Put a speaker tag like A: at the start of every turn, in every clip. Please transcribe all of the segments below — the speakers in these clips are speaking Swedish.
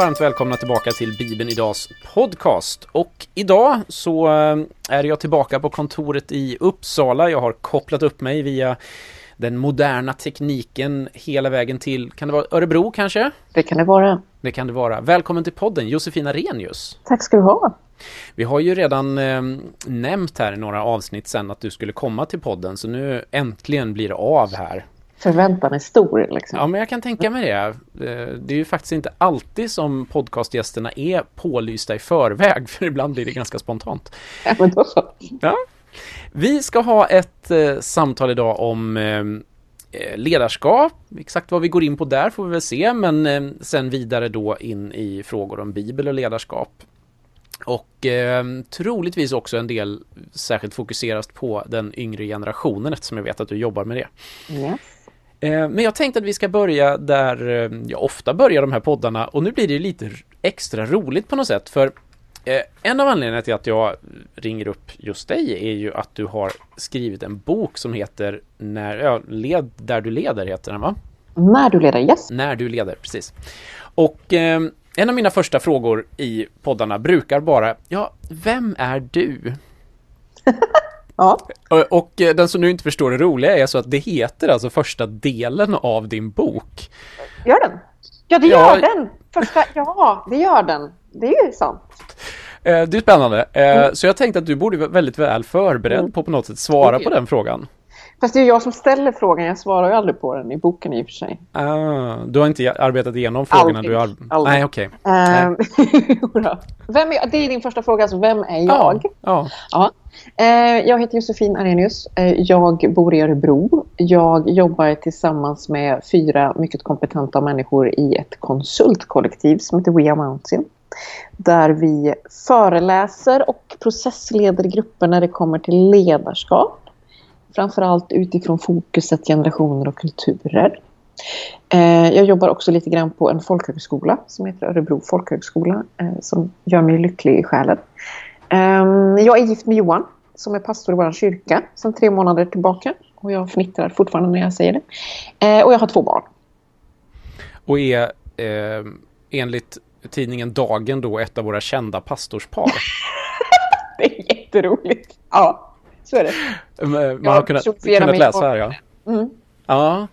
A: Varmt välkomna tillbaka till Bibeln Idags podcast. Och idag så eh, är jag tillbaka på kontoret i Uppsala. Jag har kopplat upp mig via den moderna tekniken hela vägen till, kan det vara Örebro kanske?
B: Det kan det vara.
A: Det kan det vara. Välkommen till podden, Josefina Renius.
B: Tack ska du ha.
A: Vi har ju redan eh, nämnt här i några avsnitt sen att du skulle komma till podden, så nu äntligen blir det av här.
B: Förväntan är stor liksom.
A: Ja, men jag kan tänka mig det. Eh, det är ju faktiskt inte alltid som podcastgästerna är pålysta i förväg, för ibland blir det ganska spontant.
B: Ja, men då så.
A: Ja. Vi ska ha ett eh, samtal idag om eh, ledarskap. Exakt vad vi går in på där får vi väl se, men eh, sen vidare då in i frågor om bibel och ledarskap. Och eh, troligtvis också en del särskilt fokuserat på den yngre generationen eftersom jag vet att du jobbar med det.
B: Yes.
A: Eh, Men jag tänkte att vi ska börja där eh, jag ofta börjar de här poddarna och nu blir det lite r- extra roligt på något sätt för eh, en av anledningarna till att jag ringer upp just dig är ju att du har skrivit en bok som heter När, ja, led, Där du leder heter den va?
B: När du leder, yes.
A: När du leder, precis. Och eh, en av mina första frågor i poddarna brukar vara Ja, vem är du?
B: Ja.
A: Och, och eh, den som nu inte förstår det roliga är så att det heter alltså första delen av din bok.
B: Gör den? Ja, det
A: Ja.
B: gör den. Första, ja, det gör den. Det är ju sant.
A: Eh, Det är spännande. Eh, Så jag tänkte att du borde vara väldigt väl förberedd
B: Mm.
A: på på något sätt svara
B: Okej.
A: på den frågan.
B: Fast det är jag som ställer frågan. Jag svarar ju aldrig på den i boken i och för sig.
A: Ah, du har inte arbetat igenom frågorna?
B: Aldrig.
A: Du har...
B: Aldrig.
A: Nej, okej.
B: Ehm, jodå. vem är? Det är din första fråga, alltså vem är jag?
A: Ja, ja.
B: Ja. Eh, jag heter Josefin Arrhenius. Eh, jag bor i Örebro. Jag jobbar tillsammans med fyra mycket kompetenta människor i ett konsultkollektiv som heter We Are Mountain. Där vi föreläser och processleder grupper när det kommer till ledarskap. Framförallt utifrån fokuset generationer och kulturer. Eh, jag jobbar också lite grann på en folkhögskola som heter Örebro folkhögskola eh, som gör mig lycklig i själen. Ehm, jag är gift med Johan som är pastor i vår kyrka sedan tre månader tillbaka. Och jag fnittrar fortfarande när jag säger det. Eh, och jag har två barn.
A: Och är eh, enligt tidningen Dagen då ett av våra kända pastorspar.
B: Det är jätteroligt. Ja, så är det.
A: Man har kunnat, kunnat läsa här, ja.
B: Mm.
A: Ja.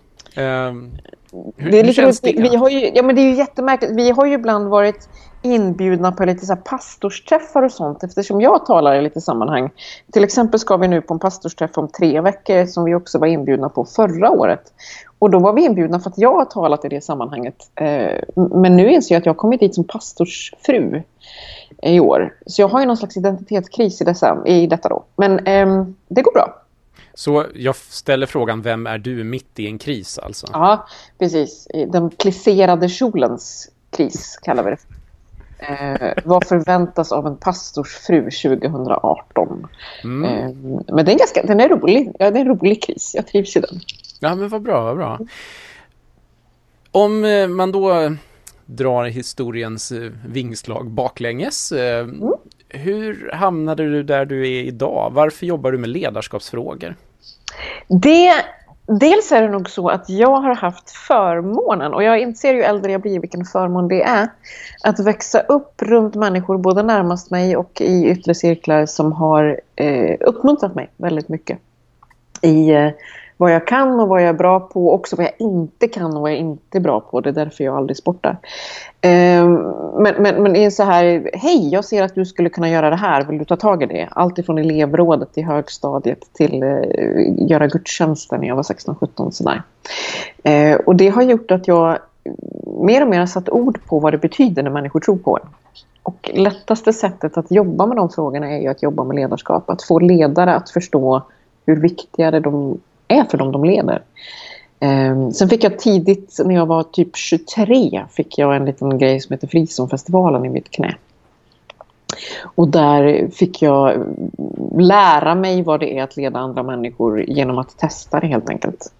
A: hur,
B: Det är, lite,
A: det?
B: vi, har ju, ja, men det är ju jättemärkligt. Vi har ju ibland varit inbjudna på lite så pastorsträffar och sånt eftersom jag talar i lite sammanhang. Till exempel ska vi nu på en pastorsträff om tre veckor som vi också var inbjudna på förra året. Och då var vi inbjudna för att jag har talat i det sammanhanget. Eh, men nu inser jag att jag har kommit dit som pastorsfru i år. Så jag har ju någon slags identitetskris i, dessa, i detta då. Men ehm, det går bra.
A: Så jag ställer frågan, vem är du mitt i en kris alltså?
B: Ja, precis. Den plisserade kjolens kris kallar vi det. Eh, vad förväntas av en pastorsfru 2018?
A: Mm.
B: Eh, men den är, ganska, den är rolig. Ja, det är en rolig kris. Jag trivs i den.
A: Ja, men vad bra, vad bra. Om eh, man då drar historiens eh, vingslag baklänges. Mm. Hur hamnade du där du är idag? Varför jobbar du med ledarskapsfrågor?
B: Det, dels är det nog så att jag har haft förmånen, och jag inser ju äldre jag blir vilken förmån det är, att växa upp runt människor både närmast mig och i yttre cirklar som har eh, uppmuntrat mig väldigt mycket. I eh, vad jag kan och vad jag är bra på, också vad jag inte kan och vad jag inte är bra på. Det är därför jag aldrig sportar. Eh, men, men, men är så här, hej, jag ser att du skulle kunna göra det här, vill du ta tag i det? Allt ifrån elevrådet i högstadiet till eh, göra gudstjänster när jag var 16-17 sådär. Eh, och det har gjort att jag mer och mer har satt ord på vad det betyder när människor tror på en. Och lättaste sättet att jobba med de frågorna är ju att jobba med ledarskap. Att få ledare att förstå hur viktiga de är för dem de leder. Eh, sen fick jag tidigt, när jag var typ 23, fick jag en liten grej som heter Frizonfestivalen i mitt knä. Och där fick jag lära mig vad det är att leda andra människor genom att testa det helt enkelt.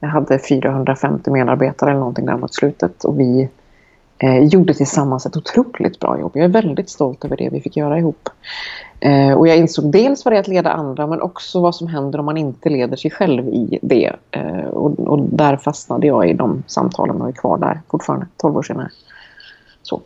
B: Jag hade 450 medarbetare eller någonting där mot slutet och vi eh, gjorde tillsammans ett otroligt bra jobb. Jag är väldigt stolt över det vi fick göra ihop. Eh, och jag insåg dels vad det är att leda andra men också vad som händer om man inte leder sig själv i det. Eh, och, och där fastnade jag i de samtalen och är kvar där fortfarande, 12 år senare. Så.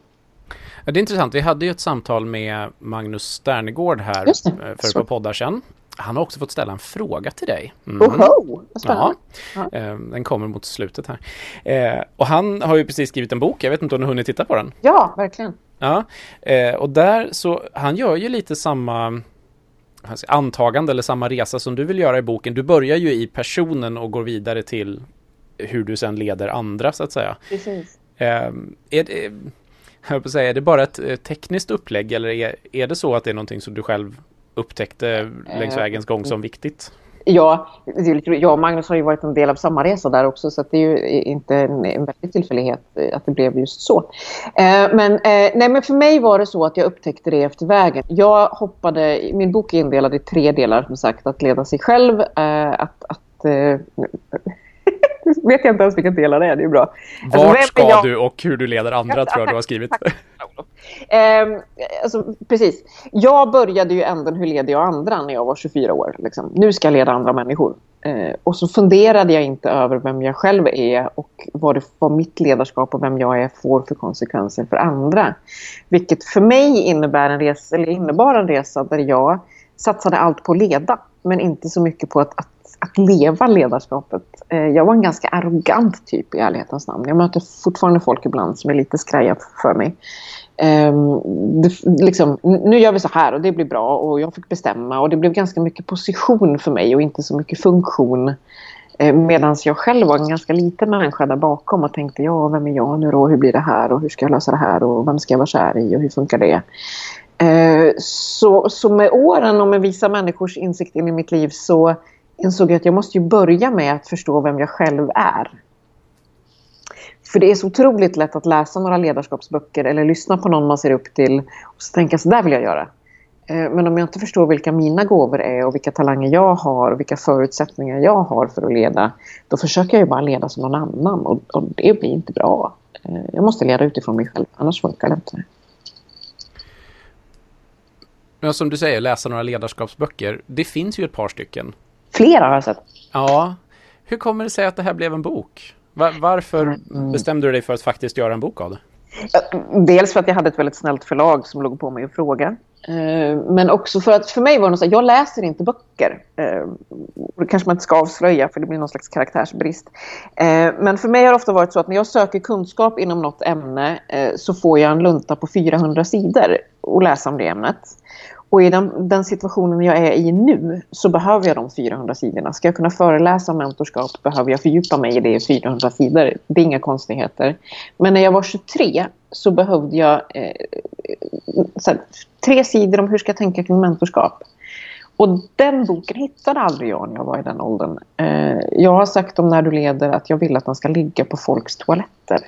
A: Ja, det är intressant. Vi hade ju ett samtal med Magnus Sternegård här eh, för ett par poddar sedan. Han har också fått ställa en fråga till dig. Mm.
B: Oho, vad spännande.
A: Ja, eh, den kommer mot slutet här. Eh, och han har ju precis skrivit en bok. Jag vet inte om du har hunnit titta på den?
B: Ja, verkligen.
A: Ja, eh, och där så, han gör ju lite samma antagande eller samma resa som du vill göra i boken. Du börjar ju i personen och går vidare till hur du sen leder andra så att säga.
B: Precis.
A: Är, det, jag säga, är det bara ett tekniskt upplägg eller är, är det så att det är någonting som du själv upptäckte längs
B: Eh,
A: vägens gång som viktigt?
B: Ja, det är lite roligt. jag och Magnus har ju varit en del av samma resa där också så det är ju inte en, en väldig tillfällighet eh, att det blev just så. Eh, men, eh, nej, men för mig var det så att jag upptäckte det efter vägen. Jag hoppade, min bok är indelad i tre delar som sagt. Att leda sig själv, eh, att... att eh, vet jag inte ens vilka delar det är, det är bra. Alltså, vem
A: Vart
B: är
A: ska
B: jag?
A: du och hur du leder andra tror jag du har skrivit
B: tack. Eh, alltså, precis. Jag började ju änden hur leder jag andra när jag var 24 år. Liksom. Nu ska jag leda andra människor. Eh, och så funderade jag inte över vem jag själv är och vad, det, vad mitt ledarskap och vem jag är får för konsekvenser för andra. Vilket för mig innebär en resa, eller innebar en resa där jag satsade allt på att leda men inte så mycket på att, att, att leva ledarskapet. Eh, jag var en ganska arrogant typ i ärlighetens namn. Jag möter fortfarande folk ibland som är lite skraja för mig. Ehm, det, liksom, nu gör vi så här och det blir bra och jag fick bestämma och det blev ganska mycket position för mig och inte så mycket funktion. Eh, Medan jag själv var en ganska liten människa där bakom och tänkte ja, vem är jag nu då? Hur blir det här och hur ska jag lösa det här och vem ska jag vara kär i och hur funkar det? Eh, Så, så med åren och med vissa människors insikt in i mitt liv så insåg jag att jag måste ju börja med att förstå vem jag själv är. För det är så otroligt lätt att läsa några ledarskapsböcker eller lyssna på någon man ser upp till och så tänka så där vill jag göra. Eh, Men om jag inte förstår vilka mina gåvor är och vilka talanger jag har och vilka förutsättningar jag har för att leda, då försöker jag ju bara leda som någon annan och, och det blir inte bra. Eh, Jag måste leda utifrån mig själv, annars funkar det inte.
A: Men som du säger, läsa några ledarskapsböcker. Det finns ju ett par stycken.
B: Flera har jag sett.
A: Ja. Hur kommer det sig att det här blev en bok? Va- varför
B: Mm.
A: bestämde du dig för att faktiskt göra en bok av det?
B: Dels för att jag hade ett väldigt snällt förlag som låg på mig och fråga. Eh, Men också för att för mig var det så att jag läser inte böcker. Eh, Det kanske man inte ska avslöja för det blir någon slags karaktärsbrist. Eh, Men för mig har det ofta varit så att när jag söker kunskap inom något ämne så får jag en lunta på 400 sidor och läsa om det ämnet. Och i den, den situationen jag är i nu så behöver jag de 400 sidorna. Ska jag kunna föreläsa om mentorskap behöver jag fördjupa mig i det i 400 sidor. Det är inga konstigheter. Men när jag var 23 så behövde jag eh, så här, tre sidor om hur ska jag tänka kring mentorskap. Och den boken hittade aldrig jag när jag var i den åldern. Eh, jag har sagt om När du leder att jag vill att den ska ligga på folks toaletter.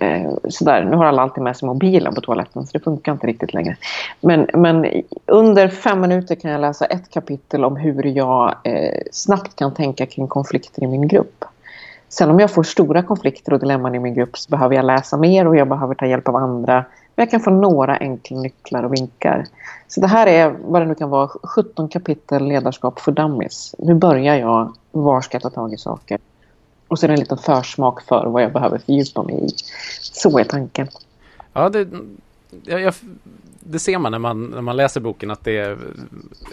B: Eh, sådär. Nu har alla alltid med sig mobilen på toaletten så det funkar inte riktigt längre. Men, men under fem minuter kan jag läsa ett kapitel om hur jag eh, snabbt kan tänka kring konflikter i min grupp. Sen om jag får stora konflikter och dilemman i min grupp så behöver jag läsa mer och jag behöver ta hjälp av andra. Men jag kan få några enkla nycklar och vinkar. Så det här är vad det nu kan vara 17 kapitel ledarskap för dummies. Nu börjar jag, var ska jag ta tag i saker? Och sen en liten försmak för vad jag behöver fördjupa mig i. Så är tanken.
A: Ja, det, jag, jag, det ser man när, man när man läser boken att det är,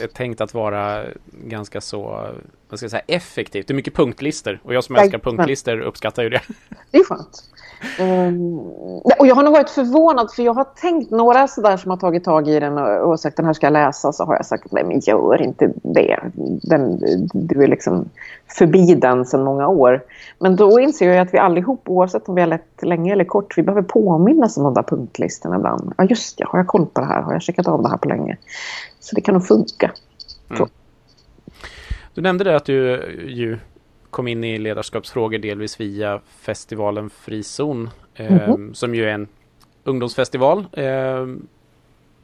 A: är tänkt att vara ganska så vad ska jag säga, effektivt. Det är mycket punktlister och jag som älskar
B: Jajamän.
A: punktlister uppskattar ju det.
B: Det är skönt. Ehm, och jag har nog varit förvånad för jag har tänkt några sådär som har tagit tag i den och, och sagt den här ska jag läsa så har jag sagt nej men gör inte det. Den, du är liksom förbi den sedan många år. Men då inser jag att vi allihop oavsett om vi har lett länge eller kort vi behöver påminnas om de där punktlistorna ibland. Ja just det, har jag koll på det här? Har jag checkat av det här på länge? Så det kan nog funka.
A: Du nämnde det att du ju kom in i ledarskapsfrågor delvis via festivalen Frizon eh, som ju är en ungdomsfestival eh,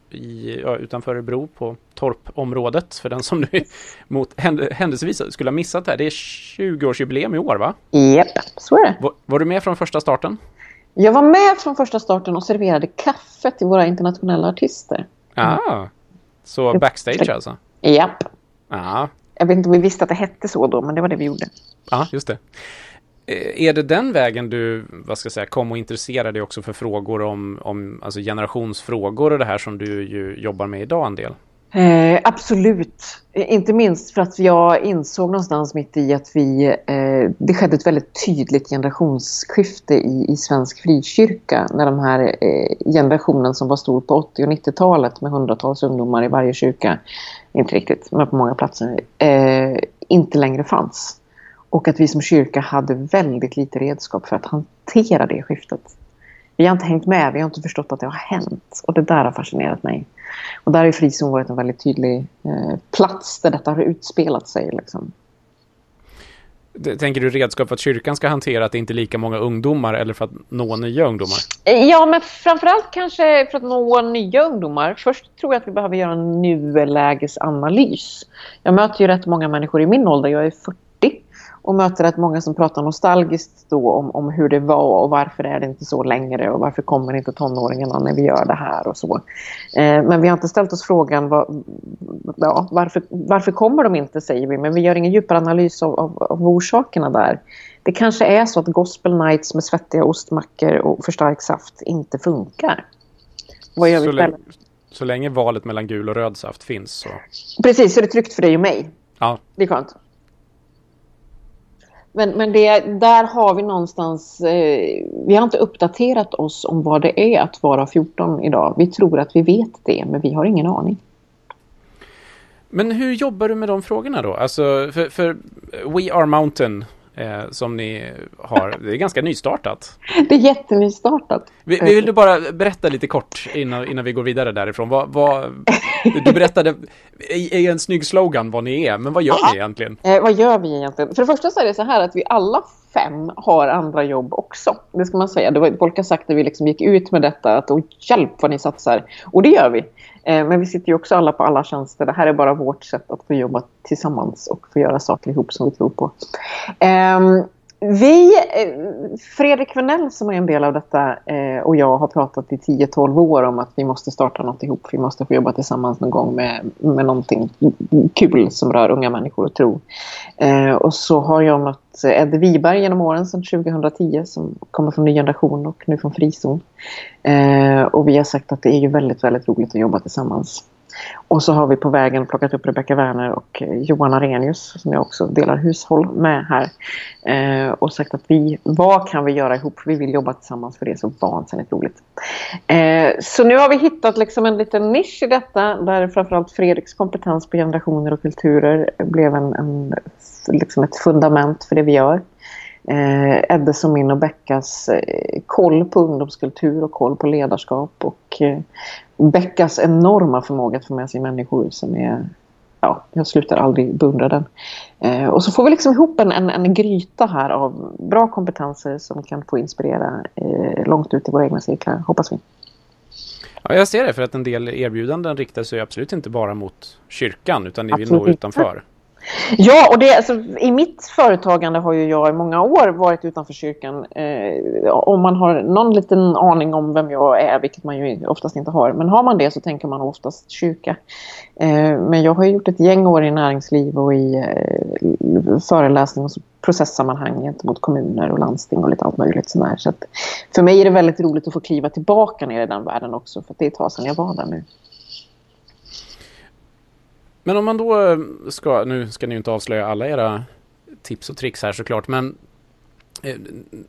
A: i, ja, utanför Örebro på Torpområdet för den som nu mot händ- händelsevis skulle ha missat det här. Det är 20-årsjubileum i år va?
B: Japp, så är det.
A: Var, var du med från första starten?
B: Jag var med från första starten och serverade kaffe till våra internationella artister.
A: Ah, så backstage alltså?
B: Japp.
A: Ja,
B: jag vet inte om vi visste att det hette så då, men det var det vi gjorde.
A: ja just det. Eh, är det den vägen du, vad ska jag säga, kom och intresserade dig också för frågor om, om alltså generationsfrågor och det här som du ju jobbar med idag en del?
B: Eh, absolut. Eh, inte minst för att jag insåg någonstans mitt i att vi, eh, det skedde ett väldigt tydligt generationsskifte i, i svensk frikyrka när de här eh, generationen som var stor på 80 och 90-talet med hundratals ungdomar i varje kyrka, inte riktigt, men på många platser, eh, inte längre fanns. Och att vi som kyrka hade väldigt lite redskap för att hantera det skiftet. Vi har inte hängt med, vi har inte förstått att det har hänt. Och det där har fascinerat mig. Och där har frizon varit en väldigt tydlig eh, plats där detta har utspelat sig. Liksom.
A: Tänker du redskap för att kyrkan ska hantera att det inte är lika många ungdomar eller för att nå nya ungdomar?
B: Ja, men framförallt kanske för att nå nya ungdomar. Först tror jag att vi behöver göra en nulägesanalys. Jag möter ju rätt många människor i min ålder, jag är 40 och möter rätt många som pratar nostalgiskt då om, om hur det var och varför är det inte så längre och varför kommer inte tonåringarna när vi gör det här och så. Eh, men vi har inte ställt oss frågan vad, ja, varför, varför kommer de inte säger vi, men vi gör ingen djupare analys av, av, av orsakerna där. Det kanske är så att gospel nights med svettiga ostmackor och för stark saft inte funkar.
A: Vad gör vi så, länge, så länge valet mellan gul och röd saft finns så...
B: Precis, så är det tryggt för dig och mig.
A: Ja.
B: Det är skönt. Men, men det, där har vi någonstans... Eh, vi har inte uppdaterat oss om vad det är att vara 14 idag. Vi tror att vi vet det, men vi har ingen aning.
A: Men hur jobbar du med de frågorna då? Alltså, för, för We Are Mountain eh, som ni har. Det är ganska nystartat.
B: Det är jättenystartat.
A: Vill, vill du bara berätta lite kort innan, innan vi går vidare därifrån? Vad, vad, du berättade i en snygg slogan vad ni är, men vad gör ni egentligen?
B: Eh, vad gör vi egentligen? För det första så är det så här att vi alla fem har andra jobb också. Det ska man säga. Det var, folk har sagt när vi liksom gick ut med detta att hjälp vad ni satsar. Och det gör vi. Eh, men vi sitter ju också alla på alla tjänster. Det här är bara vårt sätt att få jobba tillsammans och få göra saker ihop som vi tror på. Ehm, vi, eh, Fredrik Venell som är en del av detta eh, och jag har pratat i 10-12 år om att vi måste starta något ihop. Vi måste få jobba tillsammans någon gång med, med någonting kul som rör unga människor och tro. Eh, och så har jag mött Ed Wiberg genom åren sedan 2010 som kommer från Ny Generation och nu från Frizon. och vi har sagt att det är ju väldigt, väldigt roligt att jobba tillsammans. Och så har vi på vägen plockat upp Rebecka Werner och Johan Arrhenius som jag också delar hushåll med här. Eh, och sagt att vi, vad kan vi göra ihop? Vi vill jobba tillsammans för det är så vansinnigt roligt. Eh, så nu har vi hittat liksom en liten nisch i detta där framförallt Fredriks kompetens på generationer och kulturer blev en, en liksom ett fundament för det vi gör eh, Eddes och min och Beckas eh, koll på ungdomskultur och koll på ledarskap och eh, Beckas enorma förmåga att få med sig människor som är ja, jag slutar aldrig beundra den. Eh, och så får vi liksom ihop en, en, en gryta här av bra kompetenser som kan få inspirera eh, långt ut i våra egna cirklar, hoppas vi.
A: Ja, jag ser det, för att en del erbjudanden riktar sig absolut inte bara mot kyrkan, utan ni vill nå utanför.
B: Ja, och det, alltså, i mitt företagande har ju jag i många år varit utanför kyrkan. Eh, om man har någon liten aning om vem jag är, vilket man ju oftast inte har. Men har man det så tänker man oftast kyrka. Eh, men jag har gjort ett gäng år i näringsliv och i eh, föreläsning och processammanhang gentemot kommuner och landsting och lite allt möjligt sådär. Så att för mig är det väldigt roligt att få kliva tillbaka ner i den världen också, för det är ett tag sedan jag var där nu.
A: Men om man då eh, ska, nu ska ni ju inte avslöja alla era tips och tricks här såklart, men eh,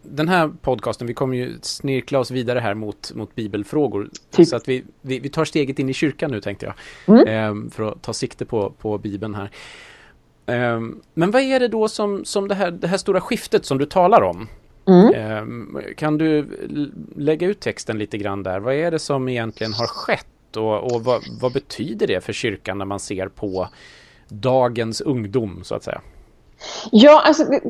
A: den här podcasten, vi kommer ju snirkla oss vidare här mot, mot bibelfrågor. Typ. Så att vi, vi, vi, tar steget in i kyrkan nu tänkte jag. Mm. Eh, för att ta sikte på, på bibeln här. Eh, men vad är det då som, som det, här, det här stora skiftet som du talar om? Mm. Eh, kan du lägga ut texten lite grann där? Vad är det som egentligen har skett? Och, och vad, vad, betyder det för kyrkan när man ser på dagens ungdom så att säga?
B: Ja, alltså det,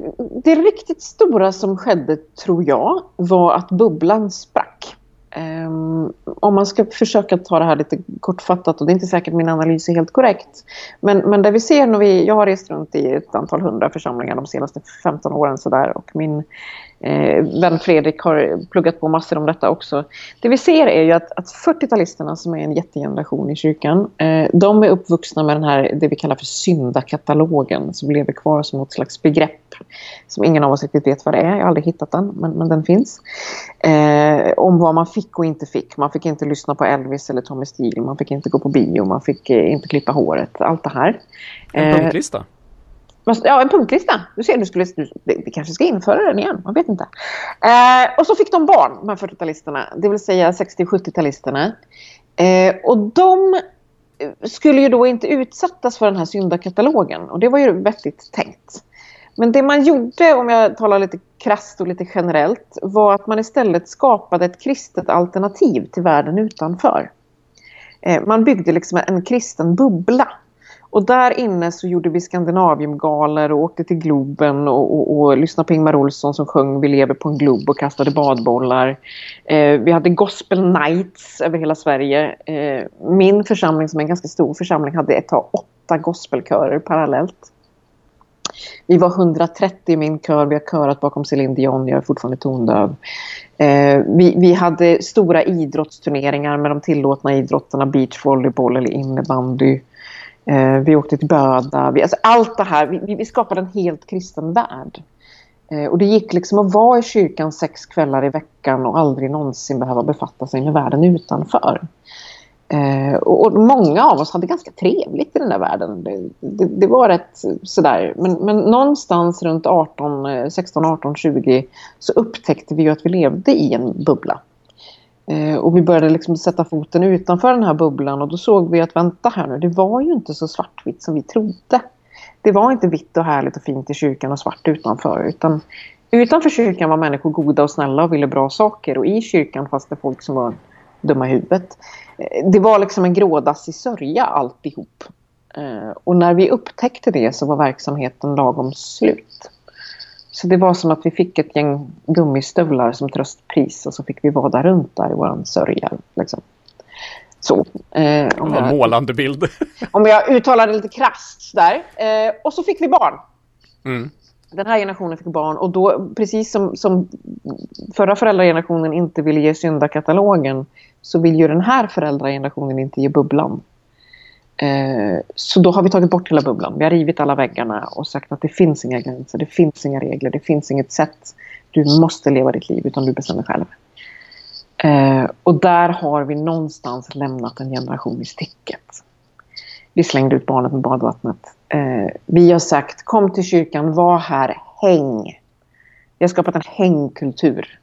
B: det riktigt stora som skedde tror jag var att bubblan sprack. Um, om man ska försöka ta det här lite kortfattat och det är inte säkert min analys är helt korrekt. Men, men det vi ser när vi, jag har rest runt i ett antal hundra församlingar de senaste 15 åren sådär och min Eh, vän Fredrik har pluggat på massor om detta också. Det vi ser är ju att, att 40-talisterna som är en jättegeneration i kyrkan, eh, de är uppvuxna med den här, det vi kallar för syndakatalogen som lever kvar som något slags begrepp som ingen av oss riktigt vet vad det är. Jag har aldrig hittat den, men, men den finns. Eh, om vad man fick och inte fick. Man fick inte lyssna på Elvis eller Tommy Steele, man fick inte gå på bio, man fick eh, inte klippa håret. Allt det här.
A: En
B: Eh,
A: punktlista?
B: Ja, en punktlista. Du ser, du skulle, du, vi kanske ska införa den igen. Man vet inte. Eh, och så fick de barn, de här 40-talisterna. Det vill säga 60-70-talisterna. Eh, och de eh, skulle ju då inte utsättas för den här syndakatalogen. Och det var ju vettigt tänkt. Men det man gjorde, om jag talar lite krasst och lite generellt, var att man istället skapade ett kristet alternativ till världen utanför. Eh, man byggde liksom en kristen bubbla. Och där inne så gjorde vi Skandinaviumgaler och åkte till Globen och, och, och lyssnade på Ingmar Olsson som sjöng Vi lever på en glob och kastade badbollar. Eh, vi hade Gospel Nights över hela Sverige. Eh, min församling som är en ganska stor församling hade ett tag åtta gospelkörer parallellt. Vi var 130 i min kör, vi har körat bakom Céline Dion, jag är fortfarande tondöv. Eh, vi, vi hade stora idrottsturneringar med de tillåtna idrotterna, beachvolleyboll eller innebandy. Eh, vi åkte till Böda. Vi, alltså allt det här, vi, vi skapade en helt kristen värld. Eh, och det gick liksom att vara i kyrkan sex kvällar i veckan och aldrig någonsin behöva befatta sig med världen utanför. Eh, och, och, många av oss hade ganska trevligt i den där världen. Det, det, det var rätt sådär. Men, men någonstans runt 18, 16, 18, 20 så upptäckte vi ju att vi levde i en bubbla. Eh, och vi började liksom sätta foten utanför den här bubblan och då såg vi att vänta här nu, det var ju inte så svartvitt som vi trodde. Det var inte vitt och härligt och fint i kyrkan och svart utanför utan utanför kyrkan var människor goda och snälla och ville bra saker och i kyrkan fanns det folk som var dumma i huvudet. Eh, det var liksom en grådassig sörja alltihop. Eh, och när vi upptäckte det så var verksamheten lagom slut. Så det var som att vi fick ett gäng gummistövlar som tröstpris och så fick vi vara runt där i våran sörja. Liksom. Så.
A: Eh, om jag, målande bild.
B: om jag uttalar det lite krasst där. Eh, och så fick vi barn.
A: Mm.
B: Den här generationen fick barn och då, precis som, som förra föräldragenerationen inte ville ge syndakatalogen så vill ju den här föräldragenerationen inte ge bubblan. Eh, så då har vi tagit bort hela bubblan. Vi har rivit alla väggarna och sagt att det finns inga gränser, det finns inga regler, det finns inget sätt. Du måste leva ditt liv utan du bestämmer själv. Eh, och där har vi någonstans lämnat en generation i sticket. Vi slängde ut barnet med badvattnet. Eh, vi har sagt kom till kyrkan, var här, häng. Vi har skapat en hängkultur.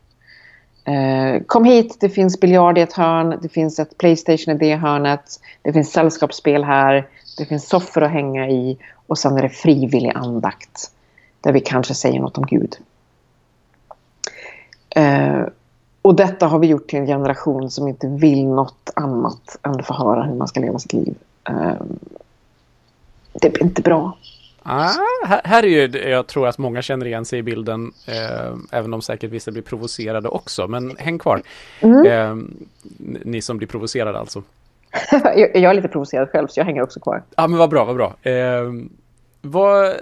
B: Eh, kom hit, det finns biljard i ett hörn, det finns ett Playstation i det hörnet, det finns sällskapsspel här, det finns soffor att hänga i och sen är det frivillig andakt där vi kanske säger något om Gud. Eh, och detta har vi gjort till en generation som inte vill något annat än att få höra hur man ska leva sitt liv. Eh, det blir inte bra.
A: Ah, här, här är ju, jag tror att många känner igen sig i bilden, eh, även om säkert vissa blir provocerade också. Men häng kvar.
B: Mm.
A: Eh, ni som blir provocerade alltså.
B: jag, jag är lite provocerad själv, så jag hänger också kvar.
A: Ja, men vad bra, vad bra. Eh, vad,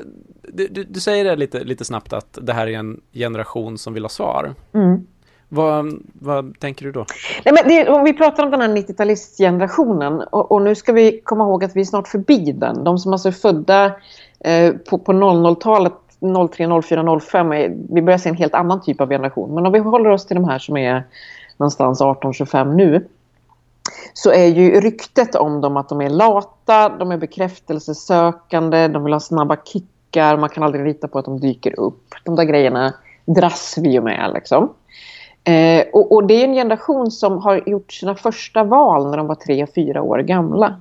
A: du, du, du, säger det lite, lite snabbt att det här är en generation som vill ha svar.
B: Mm.
A: Vad, vad, tänker du då?
B: Nej, men det, om vi pratar om den här 90-talistgenerationen och, och nu ska vi komma ihåg att vi är snart förbi den. De som alltså är födda Eh, på, på 00-talet, 03, 04, 05, vi börjar se en helt annan typ av generation. Men om vi håller oss till de här som är någonstans 18-25 nu så är ju ryktet om dem att de är lata, de är bekräftelsesökande, de vill ha snabba kickar, man kan aldrig lita på att de dyker upp. De där grejerna dras vi ju med liksom. Eh, och, och, det är en generation som har gjort sina första val när de var tre, fyra år gamla.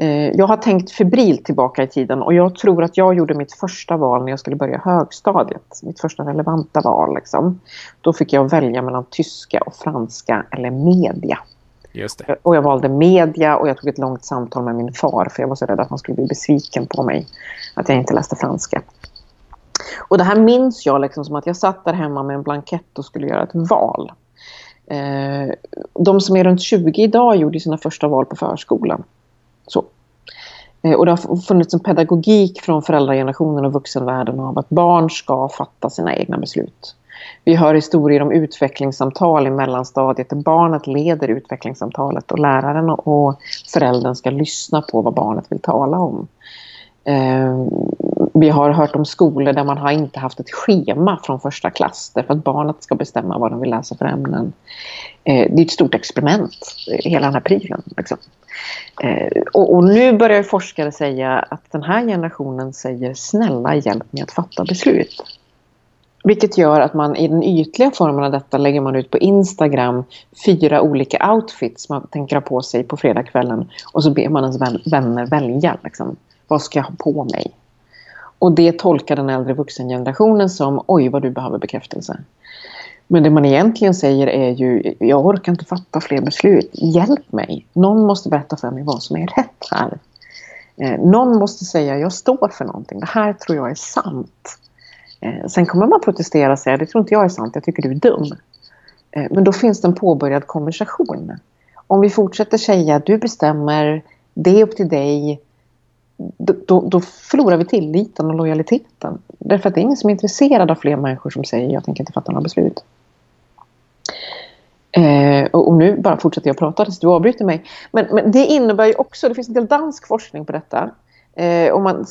B: Eh, jag har tänkt febrilt tillbaka i tiden och jag tror att jag gjorde mitt första val när jag skulle börja högstadiet. Mitt första relevanta val. Liksom. Då fick jag välja mellan tyska och franska eller media.
A: Just det.
B: Och jag valde media och jag tog ett långt samtal med min far för jag var så rädd att han skulle bli besviken på mig. Att jag inte läste franska. Och det här minns jag liksom som att jag satt där hemma med en blankett och skulle göra ett val. Eh, de som är runt 20 idag gjorde sina första val på förskolan. Så. Eh, och det har funnits en pedagogik från föräldragenerationen och vuxenvärlden av att barn ska fatta sina egna beslut. Vi hör historier om utvecklingssamtal i mellanstadiet där barnet leder utvecklingssamtalet och läraren och föräldern ska lyssna på vad barnet vill tala om. Eh, vi har hört om skolor där man har inte haft ett schema från första klass därför att barnet ska bestämma vad de vill läsa för ämnen. Eh, det är ett stort experiment, hela den här prylen. Liksom. Eh, och, och, nu börjar forskare säga att den här generationen säger snälla hjälp mig att fatta beslut. Vilket gör att man i den ytliga formen av detta lägger man ut på Instagram fyra olika outfits man tänker ha på sig på fredagskvällen och så ber man ens vänner välja. Liksom. Vad ska jag ha på mig? Och det tolkar den äldre vuxengenerationen som oj vad du behöver bekräftelse. Men det man egentligen säger är ju jag orkar inte fatta fler beslut. Hjälp mig. Någon måste berätta för mig vad som är rätt här. Eh, någon måste säga jag står för någonting. Det här tror jag är sant. Eh, sen kommer man protestera och säga det tror inte jag är sant. Jag tycker du är dum. Eh, men då finns det en påbörjad konversation. Om vi fortsätter säga du bestämmer, det är upp till dig då, då, förlorar vi tilliten och lojaliteten. Därför att det är ingen som är intresserad av fler människor som säger jag tänker inte fatta några beslut. Eh, och, och, nu bara fortsätter jag prata tills du avbryter mig. Men, men, det innebär ju också, det finns en del dansk forskning på detta. Eh, och man,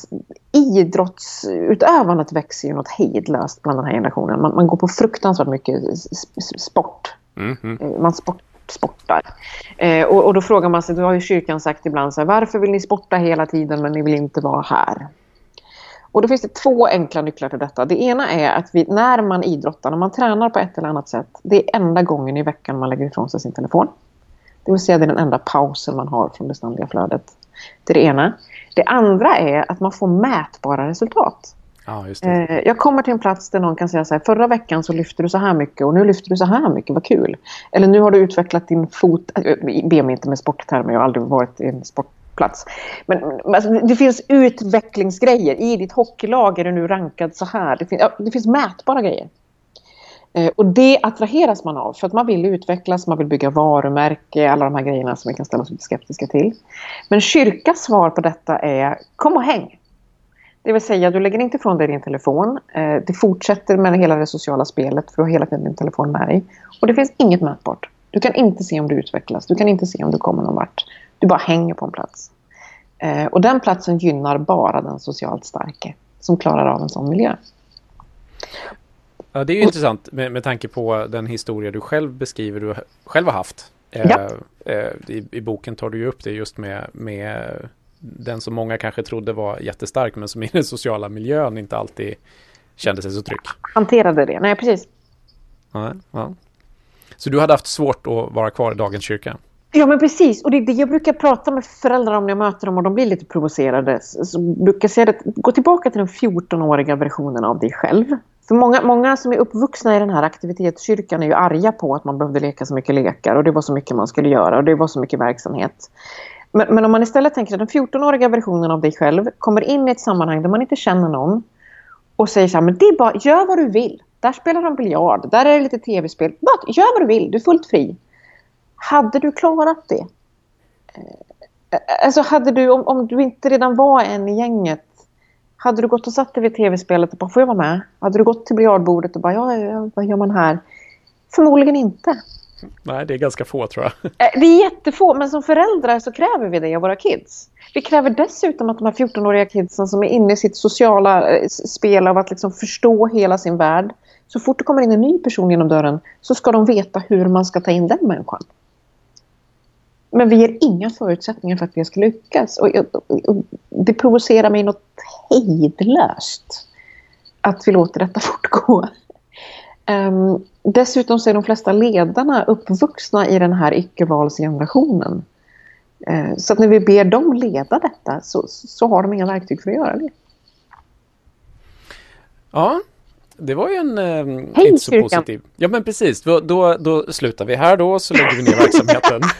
B: idrottsutövandet växer ju något hejdlöst bland den här generationen. Man, man går på fruktansvärt mycket sport. Mm -hmm. Man sport, sportar. Eh, och, och, då frågar man sig, då har ju kyrkan sagt ibland så här, varför vill ni sporta hela tiden men ni vill inte vara här? Och då finns det två enkla nycklar till detta. Det ena är att vi, när man idrottar, när man tränar på ett eller annat sätt, det är enda gången i veckan man lägger ifrån sig sin telefon. Det vill säga det är den enda pausen man har från det ständiga flödet. Det är det ena. Det andra är att man får mätbara resultat.
A: Ja,
B: eh, jag kommer till en plats där någon kan säga så här, förra veckan så lyfter du så här mycket och nu lyfter du så här mycket, vad kul. Eller nu har du utvecklat din fot, äh, be mig inte med sporttermer, jag har aldrig varit i en plats. Men alltså, det finns utvecklingsgrejer, i ditt hockeylag är du nu rankad så här. Det, finns, ja, det finns mätbara grejer. Eh, och det attraheras man av för att man vill utvecklas, man vill bygga varumärke, alla de här grejerna som vi kan ställa oss lite skeptiska till. Men kyrkas svar på detta är kom och häng. Det vill säga, du lägger inte ifrån dig din telefon. Eh, det fortsätter med hela det sociala spelet för du har hela tiden din telefon med dig. Och det finns inget mätbart. Du kan inte se om du utvecklas. Du kan inte se om du kommer någon vart. Du bara hänger på en plats. Eh, och den platsen gynnar bara den socialt starke som klarar av en sån miljö.
A: Ja, det är ju intressant med, med tanke på den historia du själv beskriver du själv har haft. Eh, ja. Eh, i, I boken tar du ju upp det just med, med den som många kanske trodde var jättestark men som i den sociala miljön inte alltid kände sig så trygg.
B: Hanterade det, nej precis.
A: Ja, ja. Så du hade haft svårt att vara kvar i dagens kyrka?
B: Ja men precis och det är det jag brukar prata med föräldrar om när jag möter dem och de blir lite provocerade. Så brukar jag säga att gå tillbaka till den 14-åriga versionen av dig själv. För många, många som är uppvuxna i den här aktivitetskyrkan är ju arga på att man behövde leka så mycket lekar och det var så mycket man skulle göra och det var så mycket verksamhet. Men, men om man istället tänker att den 14-åriga versionen av dig själv kommer in i ett sammanhang där man inte känner någon och säger så här, men det är bara, gör vad du vill. Där spelar de biljard, där är det lite tv-spel. Bara, gör vad du vill, du är fullt fri. Hade du klarat det? Eh, alltså hade du, om, om du inte redan var en i gänget, hade du gått och satt dig vid tv-spelet och bara, får jag vara med? Hade du gått till biljardbordet och bara, ja, ja, vad gör man här? Förmodligen inte.
A: Nej, det är ganska få tror jag.
B: Eh, det är jättefå, men som föräldrar så kräver vi det av våra kids. Vi kräver dessutom att de här 14-åriga kidsen som är inne i sitt sociala eh, spel av att liksom förstå hela sin värld. Så fort det kommer in en ny person genom dörren så ska de veta hur man ska ta in den människan. Men vi ger inga förutsättningar för att det ska lyckas. Och, och, och det provocerar mig något hejdlöst att vi låter detta fortgå. Um, dessutom så är de flesta ledarna uppvuxna i den här icke-valsgenerationen. Uh, så att när vi ber dem leda detta så, så har de inga verktyg för att göra det.
A: Ja, det var ju en eh,
B: Hej,
A: inte så kyrkan. positiv. Ja men precis, då, då, då slutar vi här då så lägger vi ner verksamheten.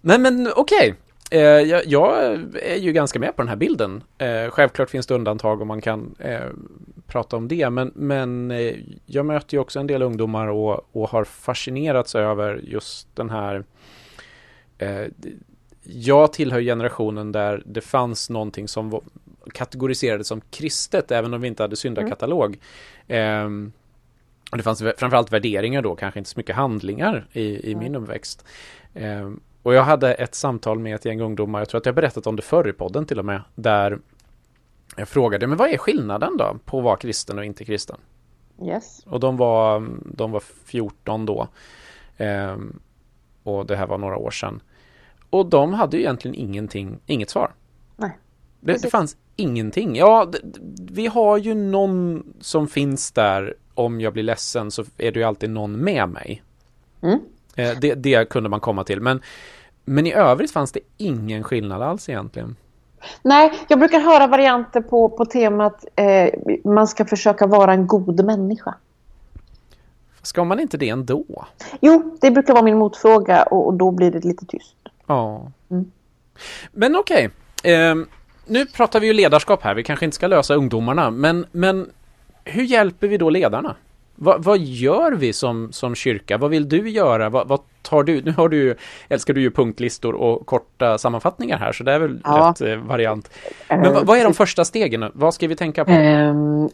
A: Nej men okej, okay. Eh, jag, jag, är ju ganska med på den här bilden. Eh, självklart finns det undantag och man kan eh, prata om det. Men, men jag möter ju också en del ungdomar och, och har fascinerats över just den här jag tillhör generationen där det fanns någonting som kategoriserades som kristet även om vi inte hade syndakatalog. Mm. Eh, det fanns framförallt värderingar då, kanske inte så mycket handlingar i, i min uppväxt. Eh, och jag hade ett samtal med ett gäng ungdomar, jag tror att jag berättat om det förr i podden till och med, där jag frågade, men vad är skillnaden då på att vara kristen och inte kristen?
B: Yes.
A: Och de var, de var 14 då. Eh, och det här var några år sedan. Och de hade ju egentligen ingenting, inget svar.
B: Nej.
A: Det, det fanns ingenting. Ja, det, vi har ju någon som finns där. Om jag blir ledsen så är det ju alltid någon med mig.
B: Mm.
A: Eh, det, det kunde man komma till. Men, men i övrigt fanns det ingen skillnad alls egentligen.
B: Nej, jag brukar höra varianter på, på temat eh, man ska försöka vara en god människa.
A: Ska man inte det ändå?
B: Jo, det brukar vara min motfråga och, och då blir det lite tyst.
A: Ja. Mm. Men okej. Okay. Eh, nu pratar vi ju ledarskap här. Vi kanske inte ska lösa ungdomarna. Men, men hur hjälper vi då ledarna? Va, vad gör vi som, som kyrka? Vad vill du göra? Va, vad tar du? Nu har du ju, älskar du ju punktlistor och korta sammanfattningar här, så det är väl ja. rätt eh, variant. Men vad, vad, är de första stegen? Vad ska vi tänka på?
B: Um,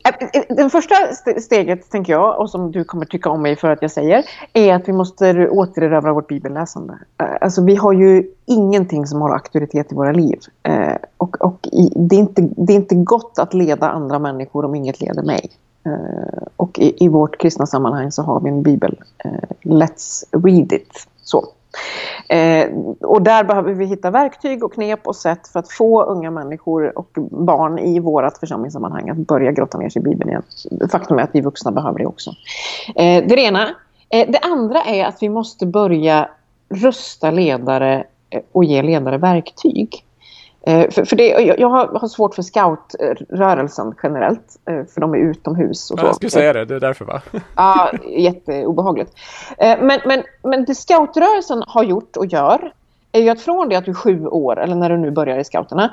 B: den första steget, tänker jag, och som du kommer tycka om mig för att jag säger, är att vi måste återerövra vårt bibelläsande. Alltså vi har ju ingenting som har auktoritet i våra liv. Och och det, är inte, det är inte gott att leda andra människor om inget leder mig. Eh, och i, i, vårt kristna sammanhang så har vi en bibel. Eh, let's read it. Så. Eh, och där behöver vi hitta verktyg och knep och sätt för att få unga människor och barn i vårt församlingssammanhang att börja grotta ner sig i Bibeln igen. Faktum är att vi vuxna behöver det också. Eh, det ena. Eh, det andra är att vi måste börja rusta ledare eh, och ge ledare verktyg. Eh, för, för det, jag har, svårt för scoutrörelsen generellt, eh, för de är utomhus. Och
A: så. Jag skulle säga det, det är därför va?
B: Ja, jätteobehagligt. Eh, men, men, men det scoutrörelsen har gjort och gör är ju att från det att du är sju år, eller när du nu börjar i scouterna,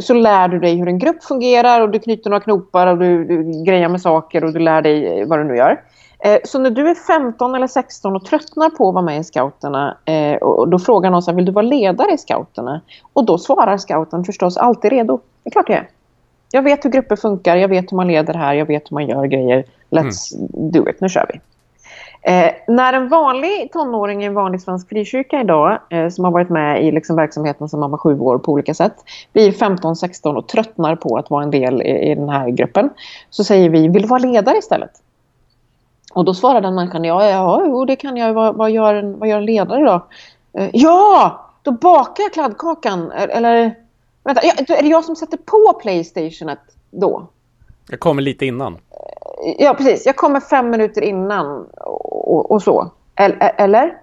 B: så lär du dig hur en grupp fungerar och du knyter några knopar och du, du grejar med saker och du lär dig vad du nu gör. Eh, så när du är 15 eller 16 och tröttnar på att vara med i scouterna eh, och då frågar någon så här, vill du vara ledare i scouterna? Och då svarar scouten förstås alltid redo. Det är klart jag är. Jag vet hur grupper funkar, jag vet hur man leder här, jag vet hur man gör grejer. Let's mm. do it, nu kör vi. Eh, när en vanlig tonåring i en vanlig svensk frikyrka idag eh, som har varit med i liksom, verksamheten som man var sju år på olika sätt blir 15-16 och tröttnar på att vara en del i, i den här gruppen så säger vi, vill du vara ledare istället? Och då svarar den människan, ja, ja jo, det kan jag. Vad, vad, gör, en, vad gör en ledare då? Eh, ja, då bakar jag kladdkakan. Eller, vänta, är det jag som sätter på Playstationet då?
A: Jag kommer lite innan.
B: Ja, precis. Jag kommer fem minuter innan och, och så. Eller?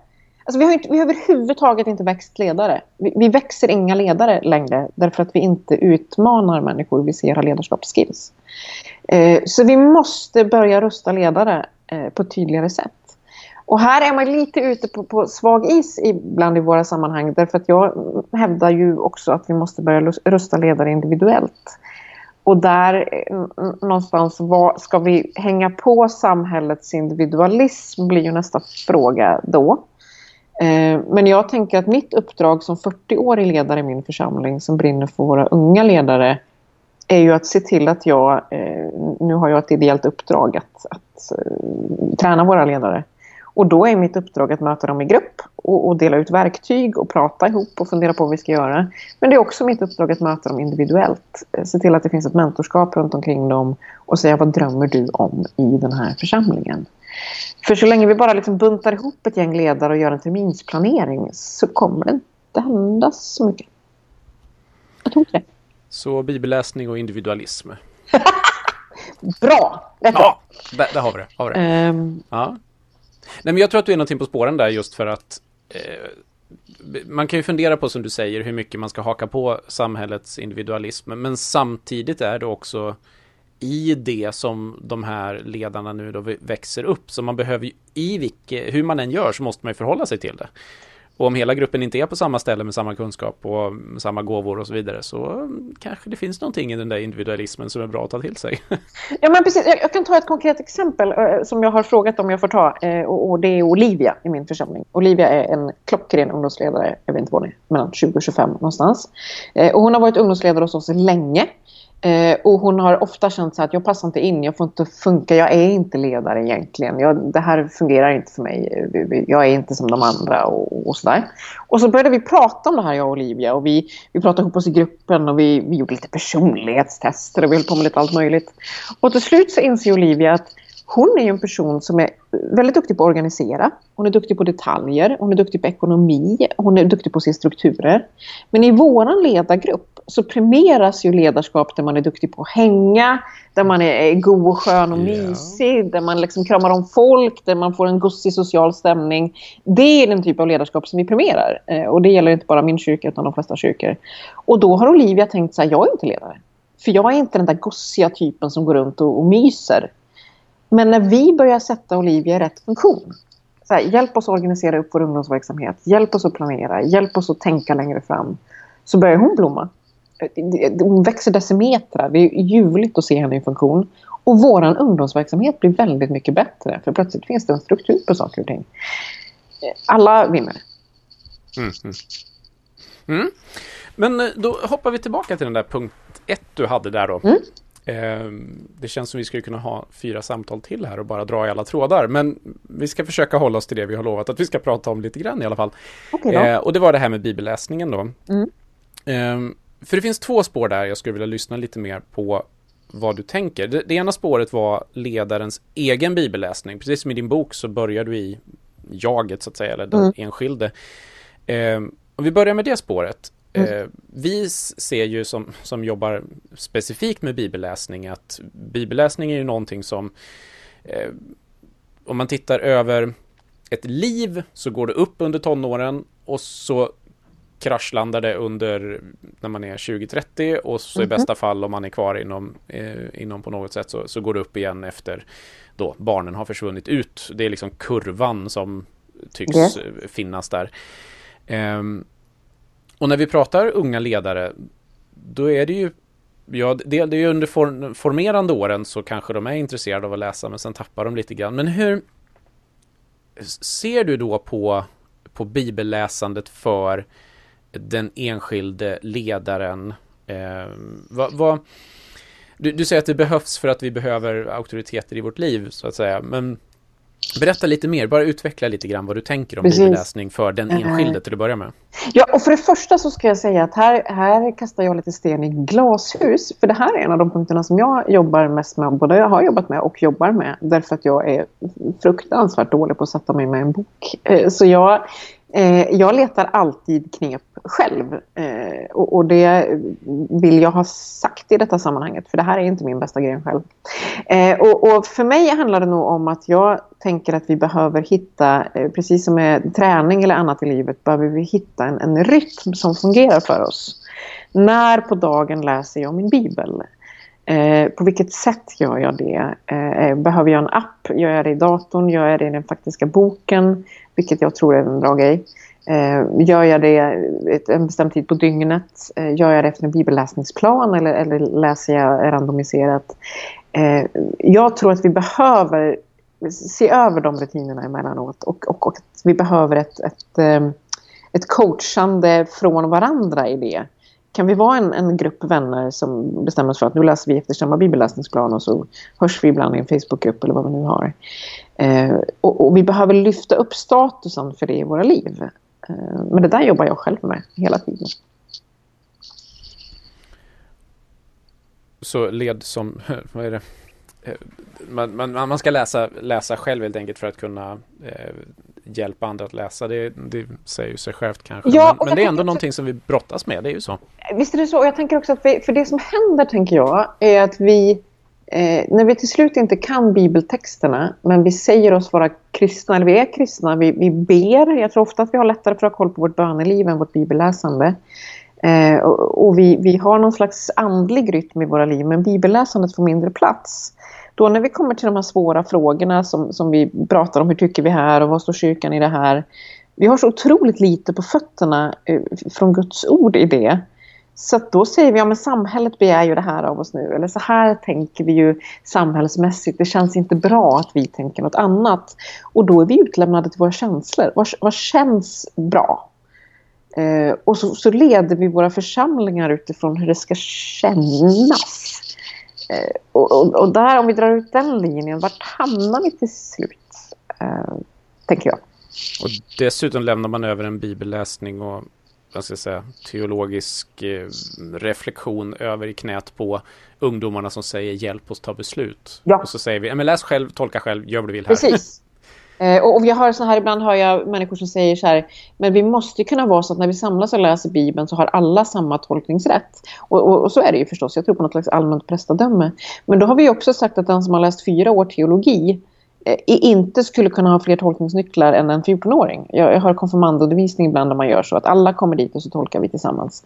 B: Alltså, vi, har inte, vi har överhuvudtaget inte växt ledare. Vi, vi, växer inga ledare längre därför att vi inte utmanar människor vi ser har ledarskapsskills. Eh, så vi måste börja rusta ledare Eh, Eh, på ett tydligare sätt. Och här är man lite ute på, på svag is ibland i våra sammanhang därför att jag hävdar ju också att vi måste börja rusta ledare individuellt. Och där eh, någonstans vad, ska vi hänga på samhällets individualism blir ju nästa fråga då. Eh, men jag tänker att mitt uppdrag som 40-årig ledare i min församling som brinner för våra unga ledare är ju att se till att jag, eh, nu har jag ett ideellt uppdrag att, att eh, träna våra ledare. Och då är mitt uppdrag att möta dem i grupp och, och, dela ut verktyg och prata ihop och fundera på vad vi ska göra. Men det är också mitt uppdrag att möta dem individuellt. Eh, se till att det finns ett mentorskap runt omkring dem och säga vad drömmer du om i den här församlingen. För så länge vi bara liksom buntar ihop ett gäng ledare och gör en terminsplanering så kommer det inte hända så mycket. Jag tror inte det.
A: Så bibelläsning och individualism.
B: Bra!
A: Ja, där, där, har vi det. Har vi det. Um... Ja. Nej, men jag tror att du är någonting på spåren där just för att eh, man kan ju fundera på som du säger hur mycket man ska haka på samhällets individualism. Men samtidigt är det också i det som de här ledarna nu då växer upp. Så man behöver i vilket, hur man än gör så måste man ju förhålla sig till det. Och om hela gruppen inte är på samma ställe med samma kunskap och samma gåvor och så vidare så kanske det finns någonting i den där individualismen som är bra att ta till sig.
B: Ja men precis, jag, kan ta ett konkret exempel eh, som jag har frågat om jag får ta eh, och, det är Olivia i min församling. Olivia är en klockren ungdomsledare, jag vet inte vad hon är, mellan 20 och 25 någonstans. Eh, och hon har varit ungdomsledare hos oss länge. Eh, och hon har ofta känt så att jag passar inte in, jag får inte funka, jag är inte ledare egentligen. Jag, det här fungerar inte för mig, jag är inte som de andra och, och sådär. Och så började vi prata om det här jag och Olivia och vi, vi pratade ihop oss i gruppen och vi, vi gjorde lite personlighetstester och vi höll på med lite allt möjligt. Och till slut så inser Olivia att hon är en person som är väldigt duktig på att organisera. Hon är duktig på detaljer, hon är duktig på ekonomi, hon är duktig på att se strukturer. Men i våran ledargrupp så premieras ju ledarskap där man är duktig på att hänga, där man är god och skön och mysig, yeah. där man liksom kramar om folk, där man får en gussig social stämning. Det är den typ av ledarskap som vi premierar. Eh, och det gäller inte bara min kyrka utan de flesta kyrkor. Och då har Olivia tänkt så här, jag är inte ledare. För jag är inte den där gossiga typen som går runt och, och myser. Men när vi börjar sätta Olivia i rätt funktion, så här, hjälp oss att organisera upp vår ungdomsverksamhet, hjälp oss att planera, hjälp oss att tänka längre fram, så börjar hon blomma. Hon växer decimetrar, det är ljuvligt att se henne i funktion. Och vår ungdomsverksamhet blir väldigt mycket bättre, för plötsligt finns det en struktur på saker och ting. Alla vinner. Mm,
A: mm. Mm. Men eh, då hoppar vi tillbaka till den där punkt ett du hade där då. Mm. Ehm, det känns som vi skulle kunna ha fyra samtal till här och bara dra i alla trådar. Men vi ska försöka hålla oss till det vi har lovat att vi ska prata om lite grann i alla fall. Okay eh, och det var det här med bibelläsningen då. För det finns två spår där jag skulle vilja lyssna lite mer på vad du tänker. Det, det ena spåret var ledarens egen bibelläsning. Precis som i din bok så börjar du i jaget så att säga, eller den mm. enskilde. Ehm, om vi börjar med det spåret. Mm. Eh, vi ser ju som, som jobbar specifikt med bibelläsning att bibelläsning är ju någonting som eh, om man tittar över ett liv så går det upp under tonåren och så kraschlandar det under när man är 20-30 och så mm -hmm. i mhm. bästa fall om man är kvar inom, eh, inom på något sätt så, så går det upp igen efter då barnen har försvunnit ut. Det är liksom kurvan som tycks yeah. finnas där. Um, och när vi pratar unga ledare, då är det ju Ja, det, det är ju under form, formerande åren så kanske de är intresserade av att läsa men sen tappar de lite grann. Men hur ser du då på, på bibelläsandet för den enskilde ledaren? Eh, vad, vad, du, du säger att det behövs för att vi behöver auktoriteter i vårt liv så att säga. Men Berätta lite mer, bara utveckla lite grann vad du tänker om Precis. bibelläsning för den enskilde till att börja med.
B: Ja, och för det första så ska jag säga att här, här kastar jag lite sten i glashus. För det här är en av de punkterna som jag jobbar mest med, både jag har jobbat med och jobbar med. Därför att jag är fruktansvärt dålig på att sätta mig med en bok. Eh, så jag Eh, Eh, jag letar alltid knep själv eh, och, och, det vill jag ha sagt i detta sammanhanget för det här är inte min bästa grej själv. Eh, och, och, för mig handlar det nog om att jag tänker att vi behöver hitta, eh, precis som med träning eller annat i livet, behöver vi hitta en, en rytm som fungerar för oss. När på dagen läser jag min bibel? Eh, på vilket sätt gör jag det? Eh, behöver jag en app? Gör jag det i datorn? Gör jag det i den faktiska boken? Vilket jag tror är en bra grej. Eh, gör jag det ett, en bestämd tid på dygnet? Eh, gör jag det efter en bibelläsningsplan eller, eller läser jag randomiserat? Eh, jag tror att vi behöver se över de rutinerna emellanåt och, och, och att vi behöver ett, ett, eh, ett coachande från varandra i det kan vi vara en, en grupp vänner som bestämmer oss för att nu läser vi efter samma bibelläsningsplan och så hörs vi ibland i en Facebookgrupp eller vad vi nu har. Eh, och, och, vi behöver lyfta upp statusen för det i våra liv. Eh, men det där jobbar jag själv med hela tiden.
A: Så led som, vad är det? Eh, man, man, man ska läsa, läsa själv helt enkelt för att kunna eh, hjälpa andra att läsa. Det, det säger ju sig självt kanske. Ja, men, men det är ändå någonting som vi brottas med, det är ju så.
B: Visst är det så. Jag tänker också att vi, för det som händer, tänker jag, är att vi eh, när vi till slut inte kan bibeltexterna, men vi säger oss vara kristna, eller vi är kristna, vi, vi ber. Jag tror ofta att vi har lättare för att ha koll på vårt böneliv än vårt bibelläsande. Eh, och, och vi, vi har någon slags andlig rytm i våra liv, men bibelläsandet får mindre plats. Då när vi kommer till de här svåra frågorna som, som vi pratar om, hur tycker vi här och vad står kyrkan i det här? Vi har så otroligt lite på fötterna eh, från Guds ord i det. Så då säger vi, ja men samhället begär ju det här av oss nu. Eller så här tänker vi ju samhällsmässigt. Det känns inte bra att vi tänker något annat. Och då är vi utlämnade till våra känslor. Vad, vad känns bra? Eh, och så, så, leder vi våra församlingar utifrån hur det ska kännas. Eh, och, och, och, där, om vi drar ut den linjen, vart hamnar vi till slut? Eh, tänker jag.
A: Och dessutom lämnar man över en bibelläsning och vad ska jag säga, teologisk eh, reflektion över i knät på ungdomarna som säger hjälp oss ta beslut. Ja. Och så säger vi, men läs själv, tolka själv, gör vad du vill här.
B: Precis. Eh, och, jag hör så här, ibland hör jag människor som säger så här, men vi måste kunna vara så att när vi samlas och läser Bibeln så har alla samma tolkningsrätt. Och, och, och så är det ju förstås, jag tror på något slags allmänt prästadöme. Men då har vi också sagt att den som har läst fyra år teologi Eh, inte skulle kunna ha fler tolkningsnycklar än en 14-åring. Jag, jag har konfirmandundervisning ibland där man gör så att alla kommer dit och så tolkar vi tillsammans.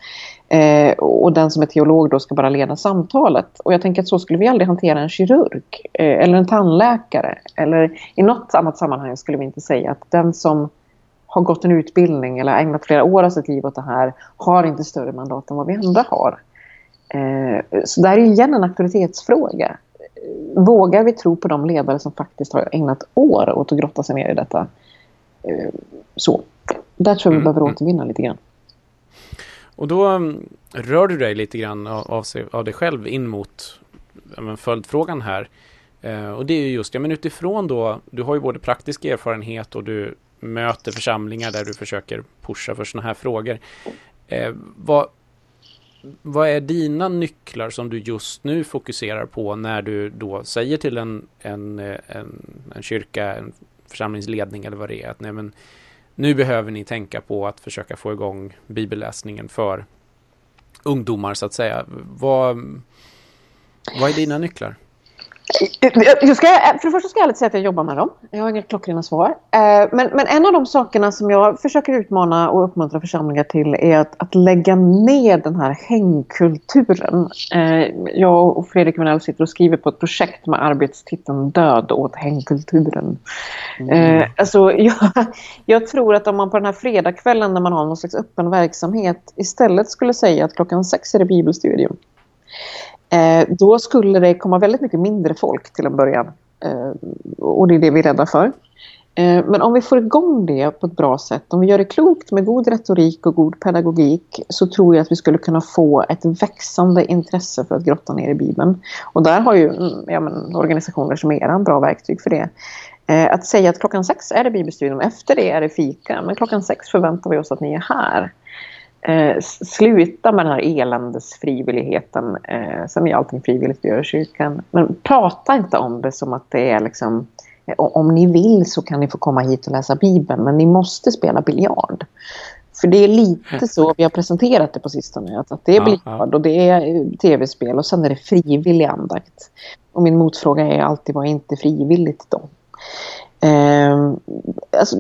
B: Eh, och den som är teolog då ska bara leda samtalet. Och jag tänker att så skulle vi aldrig hantera en kirurg eh, eller en tandläkare. Eller i något annat sammanhang skulle vi inte säga att den som har gått en utbildning eller ägnat flera år av sitt liv åt det här har inte större mandat än vad vi andra har. Eh, så det här är igen en auktoritetsfråga vågar vi tro på de ledare som faktiskt har ägnat år åt att grotta sig ner i detta? Eh, så. Där tror jag vi mm. behöver mm. återvinna lite grann.
A: Och då mm, rör du dig lite grann av, sig, av dig själv in mot ja, följdfrågan här. Eh, och det är ju just, ja men utifrån då, du har ju både praktisk erfarenhet och du möter församlingar där du försöker pusha för sådana här frågor. Eh, vad, vad är dina nycklar som du just nu fokuserar på när du då säger till en, en, eh, en, en kyrka, en församlingsledning eller vad det är att nej men nu behöver ni tänka på att försöka få igång bibelläsningen för ungdomar så att säga. Vad, vad är dina nycklar?
B: Jag ska, för det första ska jag ärligt säga att jag jobbar med dem. Jag har inga klockrena svar. Eh, men, men en av de sakerna som jag försöker utmana och uppmuntra församlingar till är att, att lägga ner den här hängkulturen. Eh, jag och Fredrik Vinell sitter och skriver på ett projekt med arbetstiteln Död åt hängkulturen. Mm. Eh, alltså, jag, jag tror att om man på den här fredagskvällen när man har någon slags öppen verksamhet istället skulle säga att klockan sex är det bibelstudium Eh, då skulle det komma väldigt mycket mindre folk till en början. Eh, och det är det vi är rädda för. Eh, men om vi får igång det på ett bra sätt, om vi gör det klokt med god retorik och god pedagogik så tror jag att vi skulle kunna få ett växande intresse för att grotta ner i Bibeln. Och där har ju mm, ja, men, organisationer som era bra verktyg för det. Eh, att säga att klockan sex är det bibelstudium, efter det är det fika, men klockan sex förväntar vi oss att ni är här. Eh, sluta med den här eländesfrivilligheten. Eh, sen är allting frivilligt vi gör i kyrkan. Men prata inte om det som att det är liksom eh, om ni vill så kan ni få komma hit och läsa Bibeln men ni måste spela biljard. För det är lite så vi har presenterat det på sistone. Att, att det är biljard och det är eh, tv-spel och sen är det frivillig andakt. Och min motfråga är alltid vad är inte frivilligt då? Eh, alltså,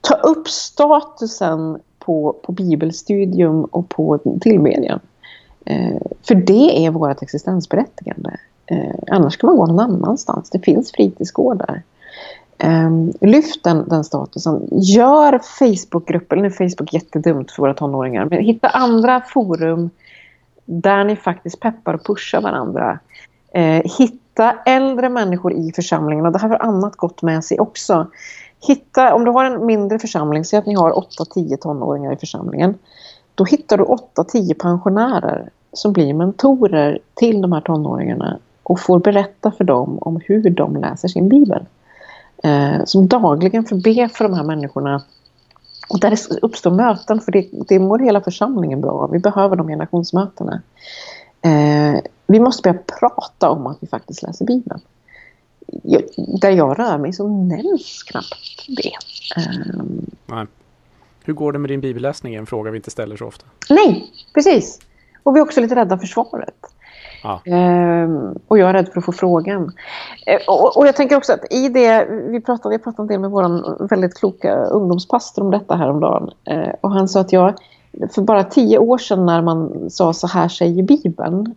B: ta upp statusen på, på bibelstudium och på tillbedjan. Eh, för det är vårt existensberättigande. Eh, annars kan man gå någon annanstans. Det finns fritidsgårdar. Eh, lyft den, den statusen. Gör Facebookgrupper, nu är Facebook jättedumt för våra tonåringar, men hitta andra forum där ni faktiskt peppar och pushar varandra. Eh, hitta äldre människor i församlingen och det här har annat gott med sig också. Hitta, om du har en mindre församling, säg att ni har 8-10 tonåringar i församlingen. Då hittar du 8-10 pensionärer som blir mentorer till de här tonåringarna och får berätta för dem om hur de läser sin bibel. Eh, som dagligen får be för de här människorna. Och där det uppstår möten, för det, det mår hela församlingen bra Vi behöver de generationsmötena. Eh, vi måste börja prata om att vi faktiskt läser Bibeln där jag rör mig så nämns knappt det. Um,
A: Nej. Hur går det med din bibelläsning? En fråga vi inte ställer så ofta.
B: Nej, precis. Och vi är också lite rädda för svaret. Ja. Um, och jag är rädd för att få frågan. Uh, och, och, jag tänker också att i det, vi pratade, jag pratade en del med vår väldigt kloka ungdomspastor om detta häromdagen. Uh, och han sa att jag, för bara tio år sedan när man sa så här säger Bibeln,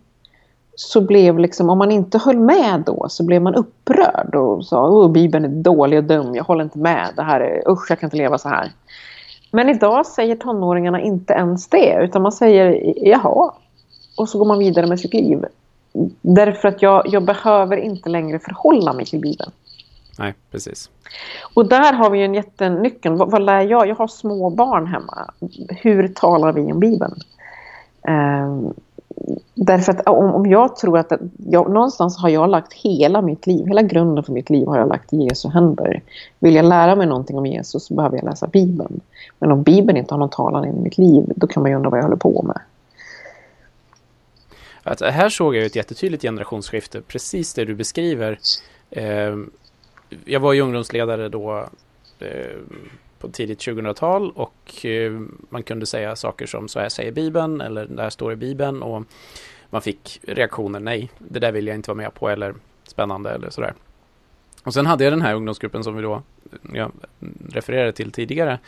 B: så blev liksom, om man inte höll med då så blev man upprörd och sa att Bibeln är dålig och dum, jag håller inte med, det här är, usch jag kan inte leva så här. Men idag säger tonåringarna inte ens det utan man säger jaha och så går man vidare med sitt liv. Därför att jag, jag behöver inte längre förhålla mig till Bibeln.
A: Nej, precis.
B: Och där har vi en jättenyckel. Vad, vad lär jag? Jag har små barn hemma. Hur talar vi om Bibeln? Um, därför att om, om jag tror att jag, någonstans har jag lagt hela mitt liv, hela grunden för mitt liv har jag lagt i Jesu händer. Vill jag lära mig någonting om Jesus så behöver jag läsa Bibeln. Men om Bibeln inte har någon talan i mitt liv, då kan man ju undra vad jag håller på med.
A: Att här såg jag ett jättetydligt generationsskifte, precis det du beskriver. Eh, jag var ju ungdomsledare då eh, på tidigt 2000-tal och eh, man kunde säga saker som så här säger Bibeln eller det här står i Bibeln och man fick reaktioner nej, det där vill jag inte vara med på eller spännande eller sådär. Och sen hade jag den här ungdomsgruppen som vi då jag refererade till tidigare.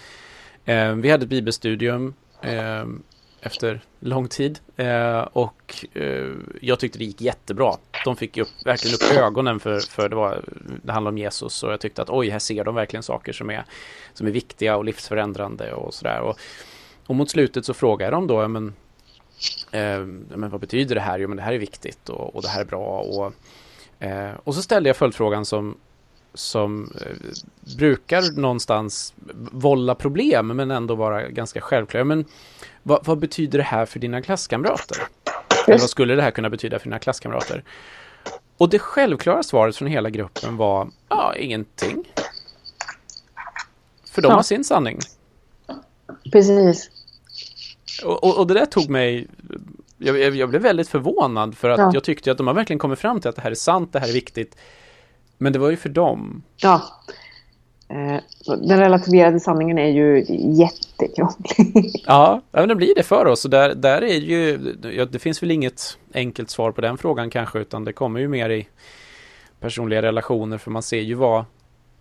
A: Eh, vi hade ett bibelstudium eh, efter lång tid. Eh, och eh, jag tyckte det gick jättebra. De fick upp, verkligen upp ögonen för, för det, var, det handlade om Jesus och jag tyckte att oj, här ser de verkligen saker som är, som är viktiga och livsförändrande och sådär. Och, och mot slutet så frågade de då, men, eh, men vad betyder det här? Jo, men det här är viktigt och, och det här är bra. Och, eh, och så ställde jag följdfrågan som, som eh, brukar någonstans vålla problem men ändå vara ganska självklar. Men vad, vad, betyder det här för dina klasskamrater? Eller vad skulle det här kunna betyda för dina klasskamrater? Och det självklara svaret från hela gruppen var ja, ingenting. För de ja. har sin sanning.
B: Precis.
A: Och, och, och, det där tog mig jag, jag blev väldigt förvånad för att ja. jag tyckte att de har verkligen kommit fram till att det här är sant, det här är viktigt. Men det var ju för dem.
B: Ja. Eh, den relativerade sanningen är ju jättekrånglig.
A: Ja, men det blir det för oss. Och där, där är ju, ja, det finns väl inget enkelt svar på den frågan kanske, utan det kommer ju mer i personliga relationer, för man ser ju vad,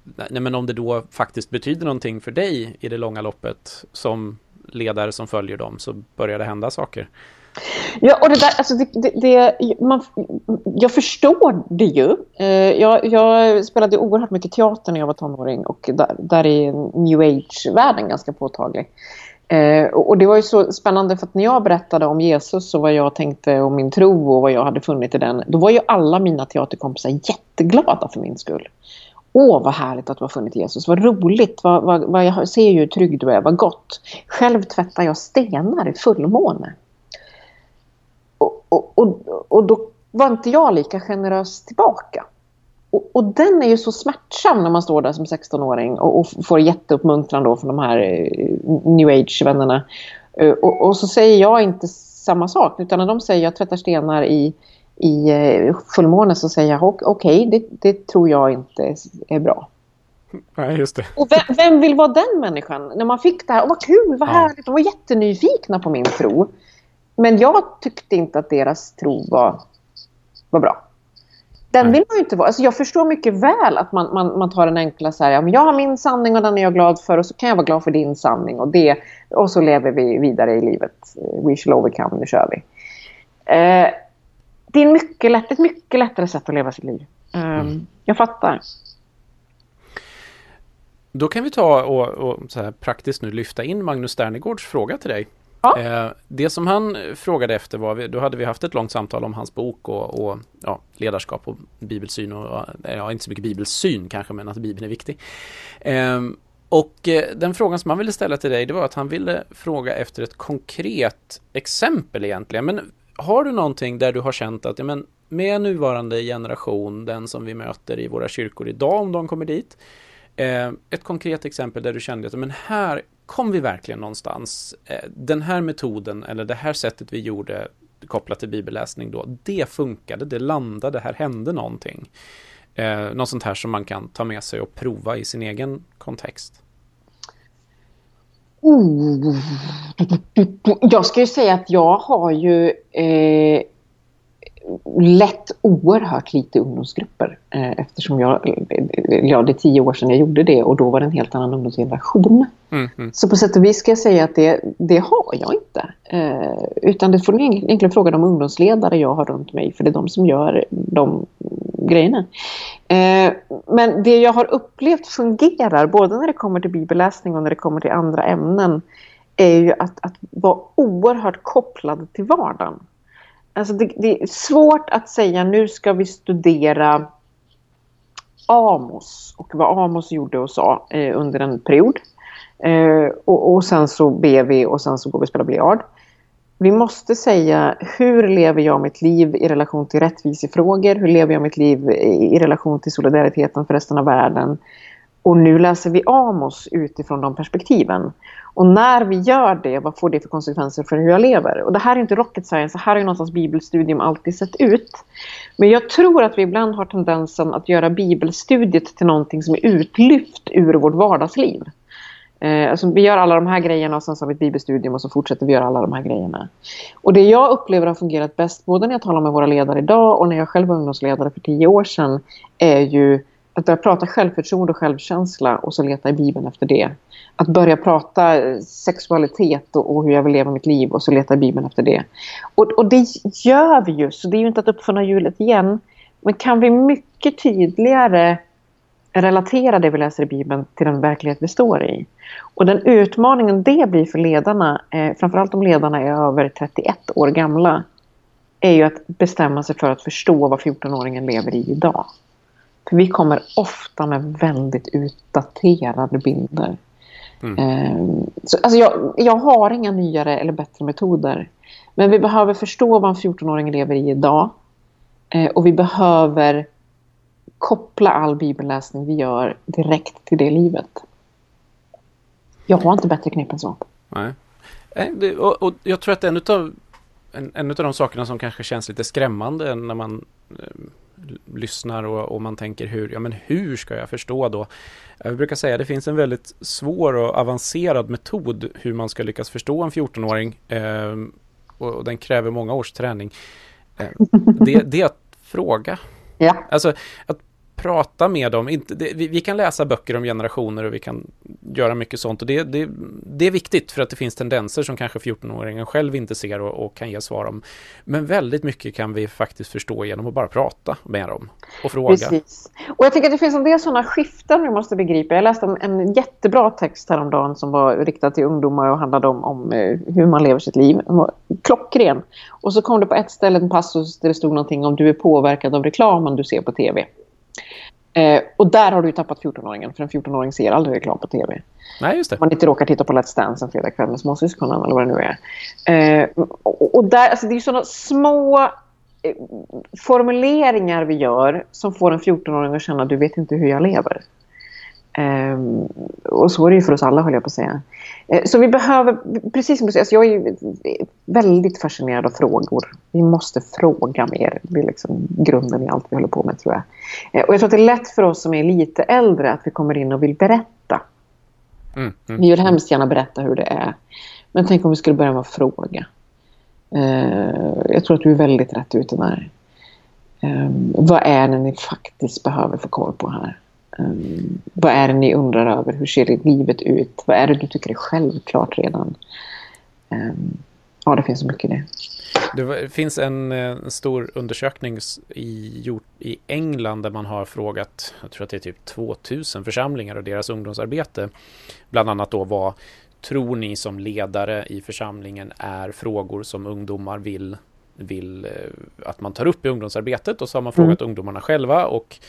A: nej men om det då faktiskt betyder någonting för dig i det långa loppet som ledare som följer dem, så börjar det hända saker.
B: Ja, och det där, alltså det, det, det, man, jag förstår det ju. Eh, jag, jag, spelade oerhört mycket teater när jag var tonåring och där, där är new age-världen ganska påtaglig. Eh, och det var ju så spännande för att när jag berättade om Jesus och vad jag tänkte om min tro och vad jag hade funnit i den, då var ju alla mina teaterkompisar jätteglada för min skull. Åh, vad härligt att du har funnit Jesus. Vad roligt. Vad, vad, vad jag ser ju hur trygg du är. Vad gott. Själv tvättar jag stenar i fullmåne och, och, och då var inte jag lika generös tillbaka. Och, och, den är ju så smärtsam när man står där som 16-åring och, och, får jätteuppmuntran då från de här eh, new age-vännerna. Uh, och, och, så säger jag inte samma sak utan när de säger jag tvättar stenar i, i uh, fullmåne så säger jag okej, okay, det, det, tror jag inte är bra.
A: Nej, just det.
B: Och vem, vem, vill vara den människan? När man fick det här, och vad kul, vad härligt, de var jättenyfikna på min tro. Men jag tyckte inte att deras tro var, var bra. Den vill man ju inte vara. Alltså jag förstår mycket väl att man, man, man tar en enkla så här, ja, men jag har min sanning och den är jag glad för och så kan jag vara glad för din sanning och det och så lever vi vidare i livet. We shall overcome, nu kör vi. Eh, det är mycket lätt, ett mycket lättare sätt att leva sitt liv. Eh, mm. Jag fattar.
A: Då kan vi ta och, och så här praktiskt nu lyfta in Magnus Sternegårds fråga till dig. Ja. Eh, det som han frågade efter var, då hade vi haft ett långt samtal om hans bok och, och ja, ledarskap och bibelsyn och ja, eh, inte så mycket bibelsyn kanske men att Bibeln är viktig. Ehm, och eh, den frågan som han ville ställa till dig det var att han ville fråga efter ett konkret exempel egentligen. Men har du någonting där du har känt att ja, men med nuvarande generation, den som vi möter i våra kyrkor idag om de kommer dit, ett konkret exempel där du kände att men här kom vi verkligen någonstans? Eh, den här metoden eller det här sättet vi gjorde kopplat till bibelläsning då, det funkade, det landade, här hände någonting. Eh, något sånt här som man kan ta med sig och prova i sin egen kontext.
B: Oh. Jag ska ju säga att jag har ju eh, lett oerhört lite ungdomsgrupper eh, eftersom jag, ja det är tio år sedan jag gjorde det och då var det en helt annan ungdomsgeneration. Mm, mm. Så på sätt och vis ska jag säga att det, det har jag inte. Eh, utan det får ni egentligen fråga de ungdomsledare jag har runt mig för det är de som gör de grejerna. Eh, men det jag har upplevt fungerar både när det kommer till bibelläsning och när det kommer till andra ämnen är ju att, att vara oerhört kopplad till vardagen. Alltså det, det, är svårt att säga nu ska vi studera Amos och vad Amos gjorde och sa eh, under en period. Eh, och, och, sen så ber vi och sen så går vi och spelar biljard. Vi måste säga hur lever jag mitt liv i relation till rättvisefrågor? Hur lever jag mitt liv i, i relation till solidariteten för resten av världen? Och nu läser vi Amos utifrån de perspektiven. Och när vi gör det, vad får det för konsekvenser för hur jag lever? Och det här är inte rocket science, det här har ju någonstans bibelstudium alltid sett ut. Men jag tror att vi ibland har tendensen att göra bibelstudiet till någonting som är utlyft ur vårt vardagsliv. Eh, alltså vi gör alla de här grejerna och sen så har vi ett bibelstudium och så fortsätter vi göra alla de här grejerna. Och det jag upplever har fungerat bäst, både när jag talar med våra ledare idag och när jag själv var ungdomsledare för tio år sedan, är ju att börja prata självförtroende och självkänsla och så leta i Bibeln efter det. Att börja prata sexualitet och, och hur jag vill leva mitt liv och så leta i Bibeln efter det. Och, och det gör vi ju, så det är ju inte att uppfinna hjulet igen. Men kan vi mycket tydligare relatera det vi läser i Bibeln till den verklighet vi står i. Och den utmaningen det blir för ledarna, eh, framförallt om ledarna är över 31 år gamla, är ju att bestämma sig för att förstå vad 14-åringen lever i idag. För vi kommer ofta med väldigt utdaterade bilder. Mm. Eh, så, alltså jag, jag har inga nyare eller bättre metoder. Men vi behöver förstå vad en 14-åring lever i idag. Eh, och vi behöver koppla all bibelläsning vi gör direkt till det livet. Jag har inte bättre knep än så.
A: Nej. Och, och, jag tror att en av en, en av de sakerna som kanske känns lite skrämmande när man eh, lyssnar och, och, man tänker hur, ja men hur ska jag förstå då? Jag brukar säga att det finns en väldigt svår och avancerad metod hur man ska lyckas förstå en 14-åring eh, och, och, den kräver många års träning. Eh, det, det är att fråga.
B: Ja.
A: Alltså att prata med dem. Inte, det, vi, vi, kan läsa böcker om generationer och vi kan göra mycket sånt. Och det, det, det är viktigt för att det finns tendenser som kanske 14-åringen själv inte ser och, och, kan ge svar om. Men väldigt mycket kan vi faktiskt förstå genom att bara prata med dem och fråga.
B: Precis. Och jag tycker att det finns en del sådana skiften vi måste begripa. Jag läste en, en jättebra text häromdagen som var riktad till ungdomar och handlade om, om eh, hur man lever sitt liv. Klockren. Och så kom det på ett ställe en passus där det stod någonting om du är påverkad av reklamen du ser på tv. Eh, och där har du tappat 14-åringen, för en 14-åring ser aldrig reklam på tv.
A: Nej, just det.
B: Man inte råkar titta på Let's Dance en fredagkväll med småsyskonen eller vad det nu är. Eh, och, och, där, alltså det är sådana små eh, formuleringar vi gör som får en 14-åring att känna du vet inte hur jag lever. Um, och så är det ju för oss alla, höll jag på att säga. Uh, så vi behöver, precis som du säger, alltså jag är väldigt fascinerad av frågor. Vi måste fråga mer. Det är liksom grunden i allt vi håller på med, tror jag. Uh, och jag tror att det är lätt för oss som är lite äldre att vi kommer in och vill berätta. Mm, mm, vi vill hemskt gärna berätta hur det är. Men tänk om vi skulle börja med att fråga. Uh, jag tror att du är väldigt rätt ute där. Um, vad är det ni faktiskt behöver få koll på här? Um, vad är det ni undrar över? Hur ser livet ut? Vad är det du tycker är självklart redan? Um, ja, det finns så mycket i det.
A: Det finns en, en eh, stor undersökning i, gjort i England där man har frågat, jag tror att det är typ 2000 församlingar och deras ungdomsarbete. Bland annat då vad tror ni som ledare i församlingen är frågor som ungdomar vill, vill eh, att man tar upp i ungdomsarbetet och så har man frågat mm. ungdomarna själva och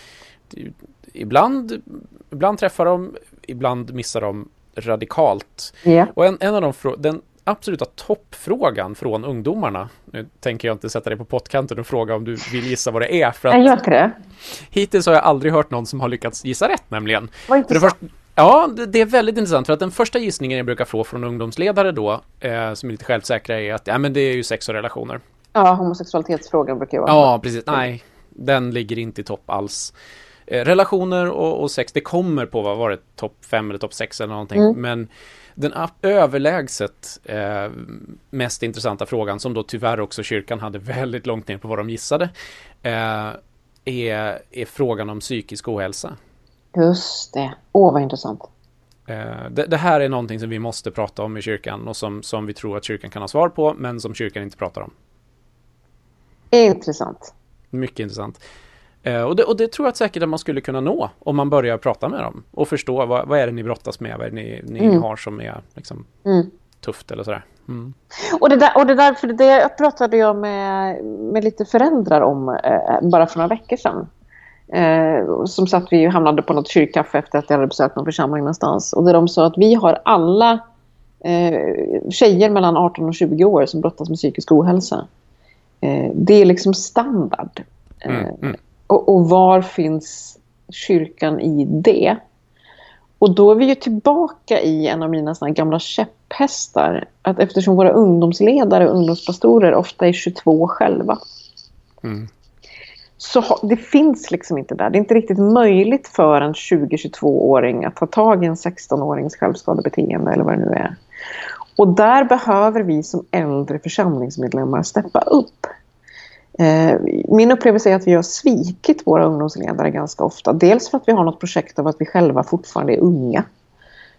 A: ibland, ibland träffar de, ibland missar de radikalt.
B: Yeah.
A: Och en, en av de den absoluta toppfrågan från ungdomarna, nu tänker jag inte sätta dig på pottkanten och fråga om du vill gissa vad det är. För
B: att jag gör det.
A: Hittills har jag aldrig hört någon som har lyckats gissa rätt nämligen.
B: Vad intressant.
A: Ja, det, det, är väldigt intressant för att den första gissningen jag brukar få från ungdomsledare då, eh, som är lite självsäkra, är att ja, men det är ju sex och relationer.
B: Ja, homosexualitetsfrågan brukar ju vara.
A: Ja, precis. Nej, den ligger inte i topp alls. Eh, relationer och, och, sex, det kommer på vad var det, topp 5 eller topp 6 eller någonting. Mm. Men den överlägset eh, mest intressanta frågan som då tyvärr också kyrkan hade väldigt långt ner på vad de gissade. Eh, är, är frågan om psykisk ohälsa.
B: Just det. Åh, vad intressant.
A: Eh, det, det, här är någonting som vi måste prata om i kyrkan och som, som vi tror att kyrkan kan ha svar på men som kyrkan inte pratar om.
B: Intressant.
A: Mycket intressant. Eh, och, det, och, det, tror jag säkert att man skulle kunna nå om man börjar prata med dem och förstå vad, vad är det ni brottas med, vad är det ni, ni mm. har som är liksom, mm. tufft eller sådär. Mm.
B: Och, det där, och det där, för det pratade jag med, med lite föräldrar om eh, bara för några veckor sedan. Eh, som satt vi hamnade på något kyrkkaffe efter att jag hade besökt någon församling någonstans. Och där de sa att vi har alla eh, tjejer mellan 18 och 20 år som brottas med psykisk ohälsa. Eh, det är liksom standard. Eh, mm, mm. Och, och, var finns kyrkan i det? Och då är vi ju tillbaka i en av mina såna gamla käpphästar. Att eftersom våra ungdomsledare och ungdomspastorer ofta är 22 själva. Mm. Så det finns liksom inte där. Det är inte riktigt möjligt för en 20-22-åring att ta tag i en 16-årings självskadebeteende eller vad det nu är. Och där behöver vi som äldre församlingsmedlemmar steppa upp. Eh, min upplevelse är att vi har svikit våra ungdomsledare ganska ofta. Dels för att vi har något projekt av att vi själva fortfarande är unga.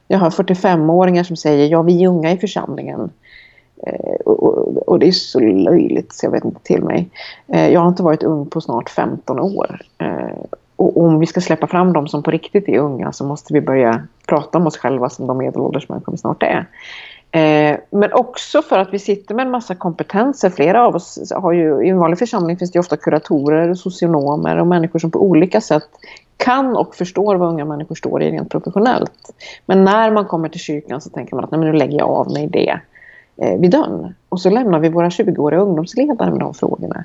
B: Jag har 45-åringar som säger ja vi är unga i församlingen. Eh, och, det är så löjligt så jag vet inte till mig. Eh, jag har inte varit ung på snart 15 år. Och om vi ska släppa fram de som på riktigt är unga så måste vi börja prata om oss själva som de medelålders människor vi snart är. Eh, men också för att vi sitter med en massa kompetenser. Flera av oss har ju, i en vanlig församling finns det ofta kuratorer, socionomer och människor som på olika sätt kan och förstår vad unga människor står i rent professionellt. Men när man kommer till kyrkan så tänker man att Nej, men nu lägger jag av mig det eh, vid dörren. Och så lämnar vi våra 20-åriga ungdomsledare med de frågorna.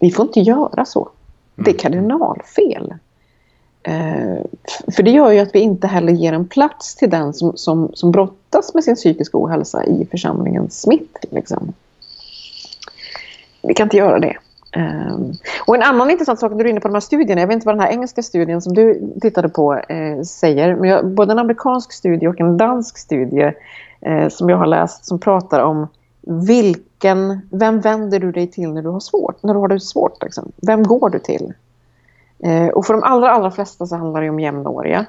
B: Vi får inte göra så. Det är mm. kardinalfel. Eh, för det gör ju att vi inte heller ger en plats till den som, som, som brottas med sin psykiska ohälsa i församlingens mitt. Liksom. Vi kan inte göra det. Ehm, och en annan intressant sak, när du är inne på de här studierna, jag vet inte vad den här engelska studien som du tittade på eh, säger, men jag, både en amerikansk studie och en dansk studie eh, som jag har läst som pratar om vilken, vem vänder du dig till när du har svårt, när du har det svårt, liksom. vem går du till? Eh, och för de allra, allra flesta så handlar det om jämnåriga.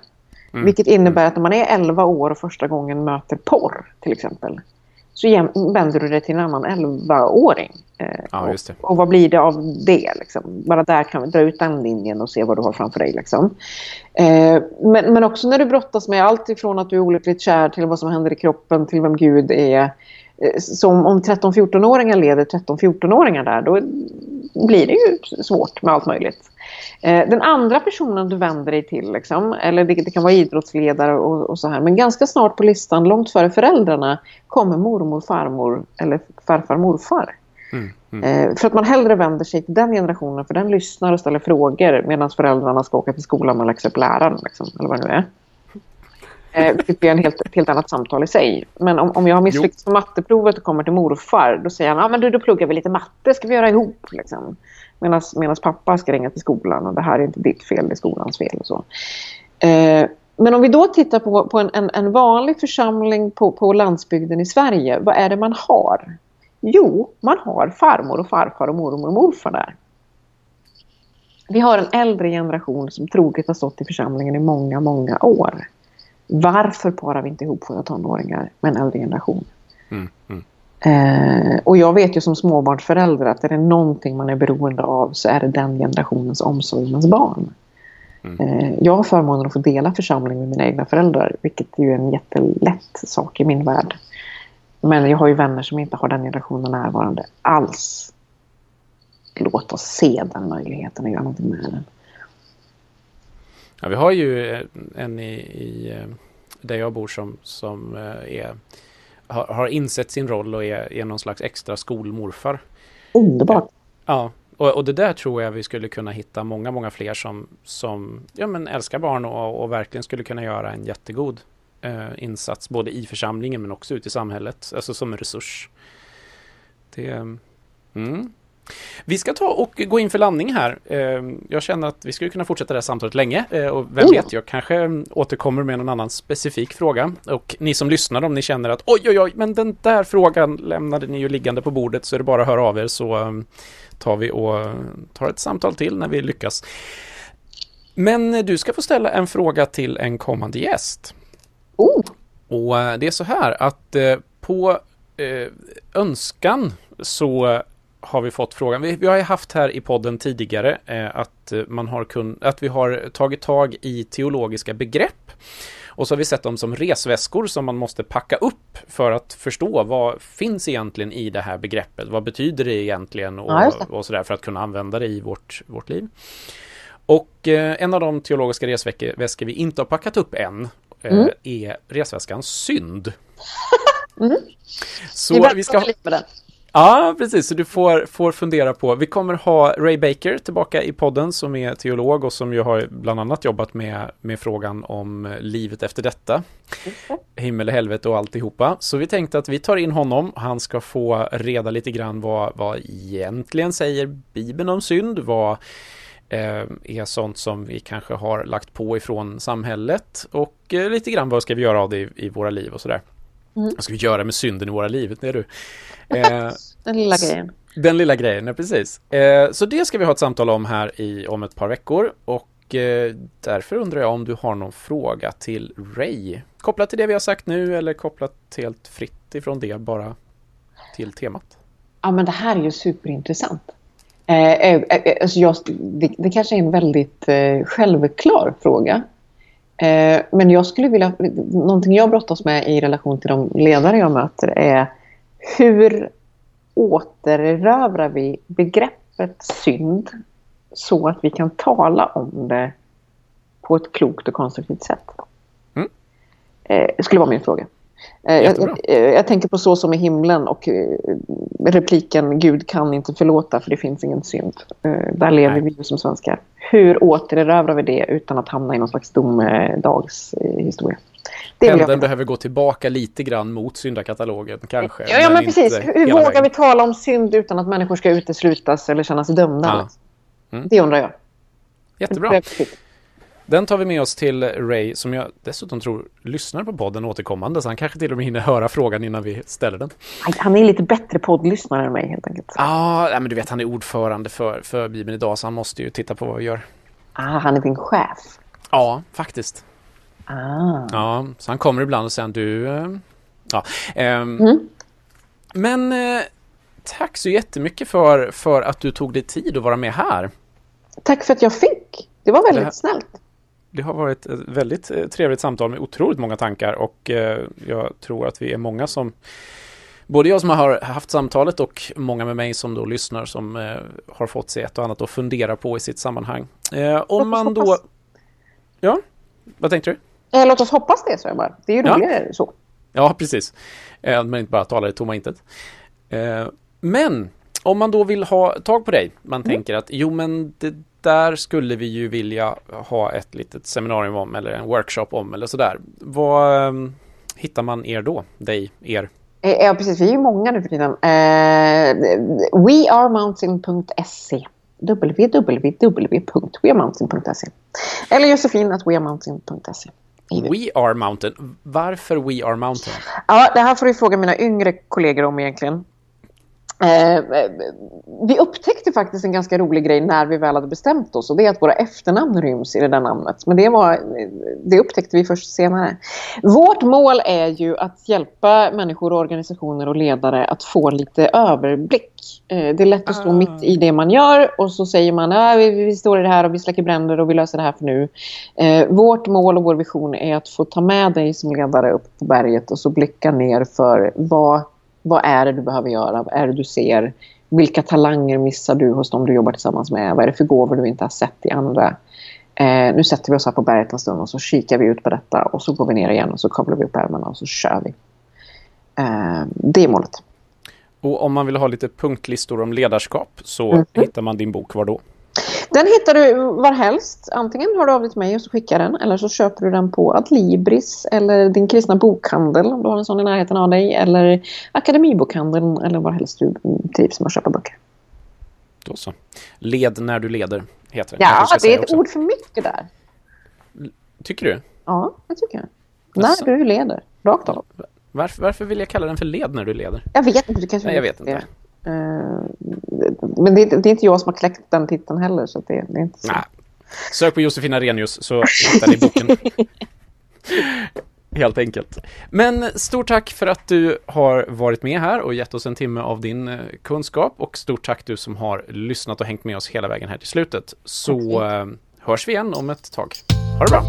B: Mm. Vilket innebär att när man är 11 år och första gången möter porr till exempel. Så vänder du dig till en annan 11-åring.
A: Eh, ja,
B: och, och, vad blir det av det? Liksom? Bara där kan vi dra ut den linjen och se vad du har framför dig. Liksom. Eh, men, men också när du brottas med allt ifrån att du är olyckligt kär till vad som händer i kroppen till vem Gud är. Eh, som om 13-14-åringar leder 13-14-åringar där, då blir det ju svårt med allt möjligt. Eh, den andra personen du vänder dig till, liksom, eller det, det, kan vara idrottsledare och, och, så här, men ganska snart på listan, långt före föräldrarna, kommer mormor, farmor eller farfar, morfar. Mm, mm. Eh, för att man hellre vänder sig till den generationen, för den lyssnar och ställer frågor medan föräldrarna ska åka till skolan och läxa upp läraren, liksom, eller vad det nu är. Eh, vilket blir en helt, ett helt annat samtal i sig. Men om, om jag har misslyckats på matteprovet och kommer till morfar, då säger han, ah, men du, då pluggar vi lite matte, ska vi göra ihop? Liksom. Medan pappa ska ringa till skolan och det här är inte ditt fel, det är skolans fel. Och så. Eh, men om vi då tittar på, på en, en, en, vanlig församling på, på landsbygden i Sverige, vad är det man har? Jo, man har farmor och farfar och mormor och morfar där. Vi har en äldre generation som troget har stått i församlingen i många, många år. Varför parar vi inte ihop våra tonåringar med en äldre generation? Mm, mm. Eh, och jag vet ju som småbarnsförälder att är det någonting man är beroende av så är det den generationens omsorg om ens barn. Mm. Eh, jag har förmånen att få dela församling med mina egna föräldrar vilket är ju en jättelätt sak i min värld. Men jag har ju vänner som inte har den generationen närvarande alls. Låt oss se den möjligheten och göra någonting med den.
A: Ja, vi har ju en i, i eh, där jag bor som, som eh, är har, har insett sin roll och är, är någon slags extra skolmorfar.
B: Underbart!
A: Ja, och, och det där tror jag vi skulle kunna hitta många, många fler som, som ja, men älskar barn och, och verkligen skulle kunna göra en jättegod eh, insats både i församlingen men också ute i samhället, alltså som en resurs. Det, mm. Vi ska ta och gå in för landning här. Ehm, jag känner att vi skulle kunna fortsätta det här samtalet länge eh, och vem vet, jag kanske återkommer med någon annan specifik fråga. Och ni som lyssnar, om ni känner att oj, oj, oj, men den där frågan lämnade ni ju liggande på bordet så är det bara att höra av er så ehm, tar vi och tar ett samtal till när vi lyckas. Men du ska få ställa en fråga till en kommande gäst.
B: Oh.
A: Och eh, det är så här att eh, på önskan så har vi fått frågan. Vi, vi har ju haft här i podden tidigare eh, att, man har kun, att vi har tagit tag i teologiska begrepp. Och så har vi sett dem som resväskor som man måste packa upp för att förstå vad finns egentligen i det här begreppet. Vad betyder det egentligen och, ja, och sådär för att kunna använda det i vårt, vårt liv. Och eh, en av de teologiska resväskor vi inte har packat upp än eh,
B: Mm.
A: är resväskan synd.
B: Mm.
A: Så vi ska ha... Ja, precis. Så du får, får fundera på. Vi kommer ha Ray Baker tillbaka i podden som är teolog och som ju har bland annat jobbat med, med frågan om eh, livet efter detta. Himmel och helvete och alltihopa. Så vi tänkte att vi tar in honom. Han ska få reda lite grann vad, vad egentligen säger Bibeln om synd. Vad eh, är sånt som vi kanske har lagt på ifrån samhället och eh, lite grann vad ska vi göra av det i, i våra liv och sådär.
B: Mm.
A: Vad ska vi göra med synden i våra liv? Det är du. Eh,
B: Den lilla grejen.
A: den lilla grejen, ja, precis. Eh, så det ska vi ha ett samtal om här i, om ett par veckor och eh, därför undrar jag om du har någon fråga till Ray kopplat till det vi har sagt nu eller kopplat helt fritt ifrån det bara till temat.
B: Ja, men det här är ju superintressant. Eh, eh, eh, alltså jag, det, det kanske är en väldigt eh, självklar fråga. Eh, men jag skulle vilja... Någonting jag brottas med i relation till de ledare jag möter är hur återerövrar vi begreppet synd så att vi kan tala om det på ett klokt och konstruktivt sätt?
A: Mm.
B: Eh, skulle vara min fråga. Eh, Jag, jag, eh, jag tänker på Så som i himlen och eh, repliken Gud kan inte förlåta för det finns ingen synd. Där lever
A: Nej.
B: vi ju som svenskar. Hur återerövrar vi det utan att hamna i någon slags domedagshistoria? Det
A: Pendeln behöver gå tillbaka lite grann mot syndakatalogen kanske.
B: Ja, ja men
A: inte
B: precis. Hur vågar
A: vägen.
B: vi tala om synd utan att människor ska uteslutas eller känna sig dömda?
A: Ja. Mm.
B: Det undrar jag.
A: Jättebra. Den tar vi med oss till Ray som jag dessutom tror lyssnar på podden återkommande så han kanske till och med hinner höra frågan innan vi ställer den.
B: Han är lite bättre poddlyssnare än mig helt enkelt.
A: Ja, ah, men du vet han är ordförande för, för Bibeln idag så han måste ju titta på vad vi gör.
B: Ah, han är din chef.
A: Ja, faktiskt.
B: Ah.
A: Ja, så han kommer ibland och säger du... eh, Ja. ehm,
B: Mm.
A: Men eh, tack så jättemycket för, för att du tog dig tid att vara med här.
B: Tack för att jag fick. Det var väldigt
A: Det här-
B: snällt.
A: Det har varit ett väldigt eh, trevligt samtal med otroligt många tankar och eh, jag tror att vi är många som Både jag som har haft samtalet och många med mig som då lyssnar som eh, har fått sig ett och annat att fundera på i sitt sammanhang. Om man då... Ja, vad tänkte du?
B: Låt oss hoppas det, så jag bara. Det är ju
A: Ja.
B: roligare så.
A: Ja, precis. Eh, Men inte bara talar i tomma intet. Men om man då vill ha tag på dig, man tänker att jo men det där skulle vi ju vilja ha ett litet seminarium om eller en workshop om eller sådär. Vad eh, hittar man er då? Dig, er?
B: Eh, Ja, precis. Vi är ju många nu för tiden. Eh, wearemountain.se www.wearemountain.se Eller Josefin at wearemountain.se
A: We are mountain. Varför We are mountain?
B: Ja, det här får du fråga mina yngre kollegor om egentligen. Eh, vi upptäckte faktiskt en ganska rolig grej när vi väl hade bestämt oss och det är att våra efternamn ryms i det där namnet. Men det, var, det upptäckte vi först senare. Vårt mål är ju att hjälpa människor, organisationer och ledare att få lite överblick. Eh, det är lätt att stå
A: Ah.
B: mitt i det man gör och så säger man att vi, vi står i det här och vi släcker bränder och vi löser det här för nu. Eh, vårt mål och vår vision är att få ta med dig som ledare upp på berget och så blicka ner för vad, vad är det du behöver göra? Vad är det du ser? Vilka talanger missar du hos dem du jobbar tillsammans med? Vad är det för gåvor du inte har sett i andra? Eh, nu sätter vi oss här på berget en stund och så kikar vi ut på detta och så går vi ner igen och så kavlar vi upp ärmarna och så kör vi. Eh, det är målet.
A: Och om man vill ha lite punktlistor om ledarskap så
B: Mhm.
A: hittar man din bok var då?
B: Den hittar du var helst. Antingen hör du av dig till mig och så skickar den eller så köper du den på Adlibris eller din kristna bokhandel om du har en sån i närheten av dig eller Akademibokhandeln eller var helst du trivs med att köpa böcker.
A: Då så. Led när du leder, heter det.
B: Ja, det är ett
A: också.
B: ord för mycket där.
A: Tycker du?
B: Ja, det tycker jag.
A: Jaså?
B: När du leder. Rakt av.
A: Varför, varför vill jag kalla den för led när du leder?
B: Jag vet inte, du kanske
A: Nej, jag
B: vet
A: inte.
B: det. Eh, Men det är, det är inte jag som har kläckt den titeln heller så det, det är inte så.
A: Nej. Sök på Josefin Arrhenius så hittar ni boken. Helt enkelt. Men stort tack för att du har varit med här och gett oss en timme av din eh, kunskap och stort tack du som har lyssnat och hängt med oss hela vägen här till slutet.
B: Så
A: eh, hörs vi igen om ett tag. Ha det bra!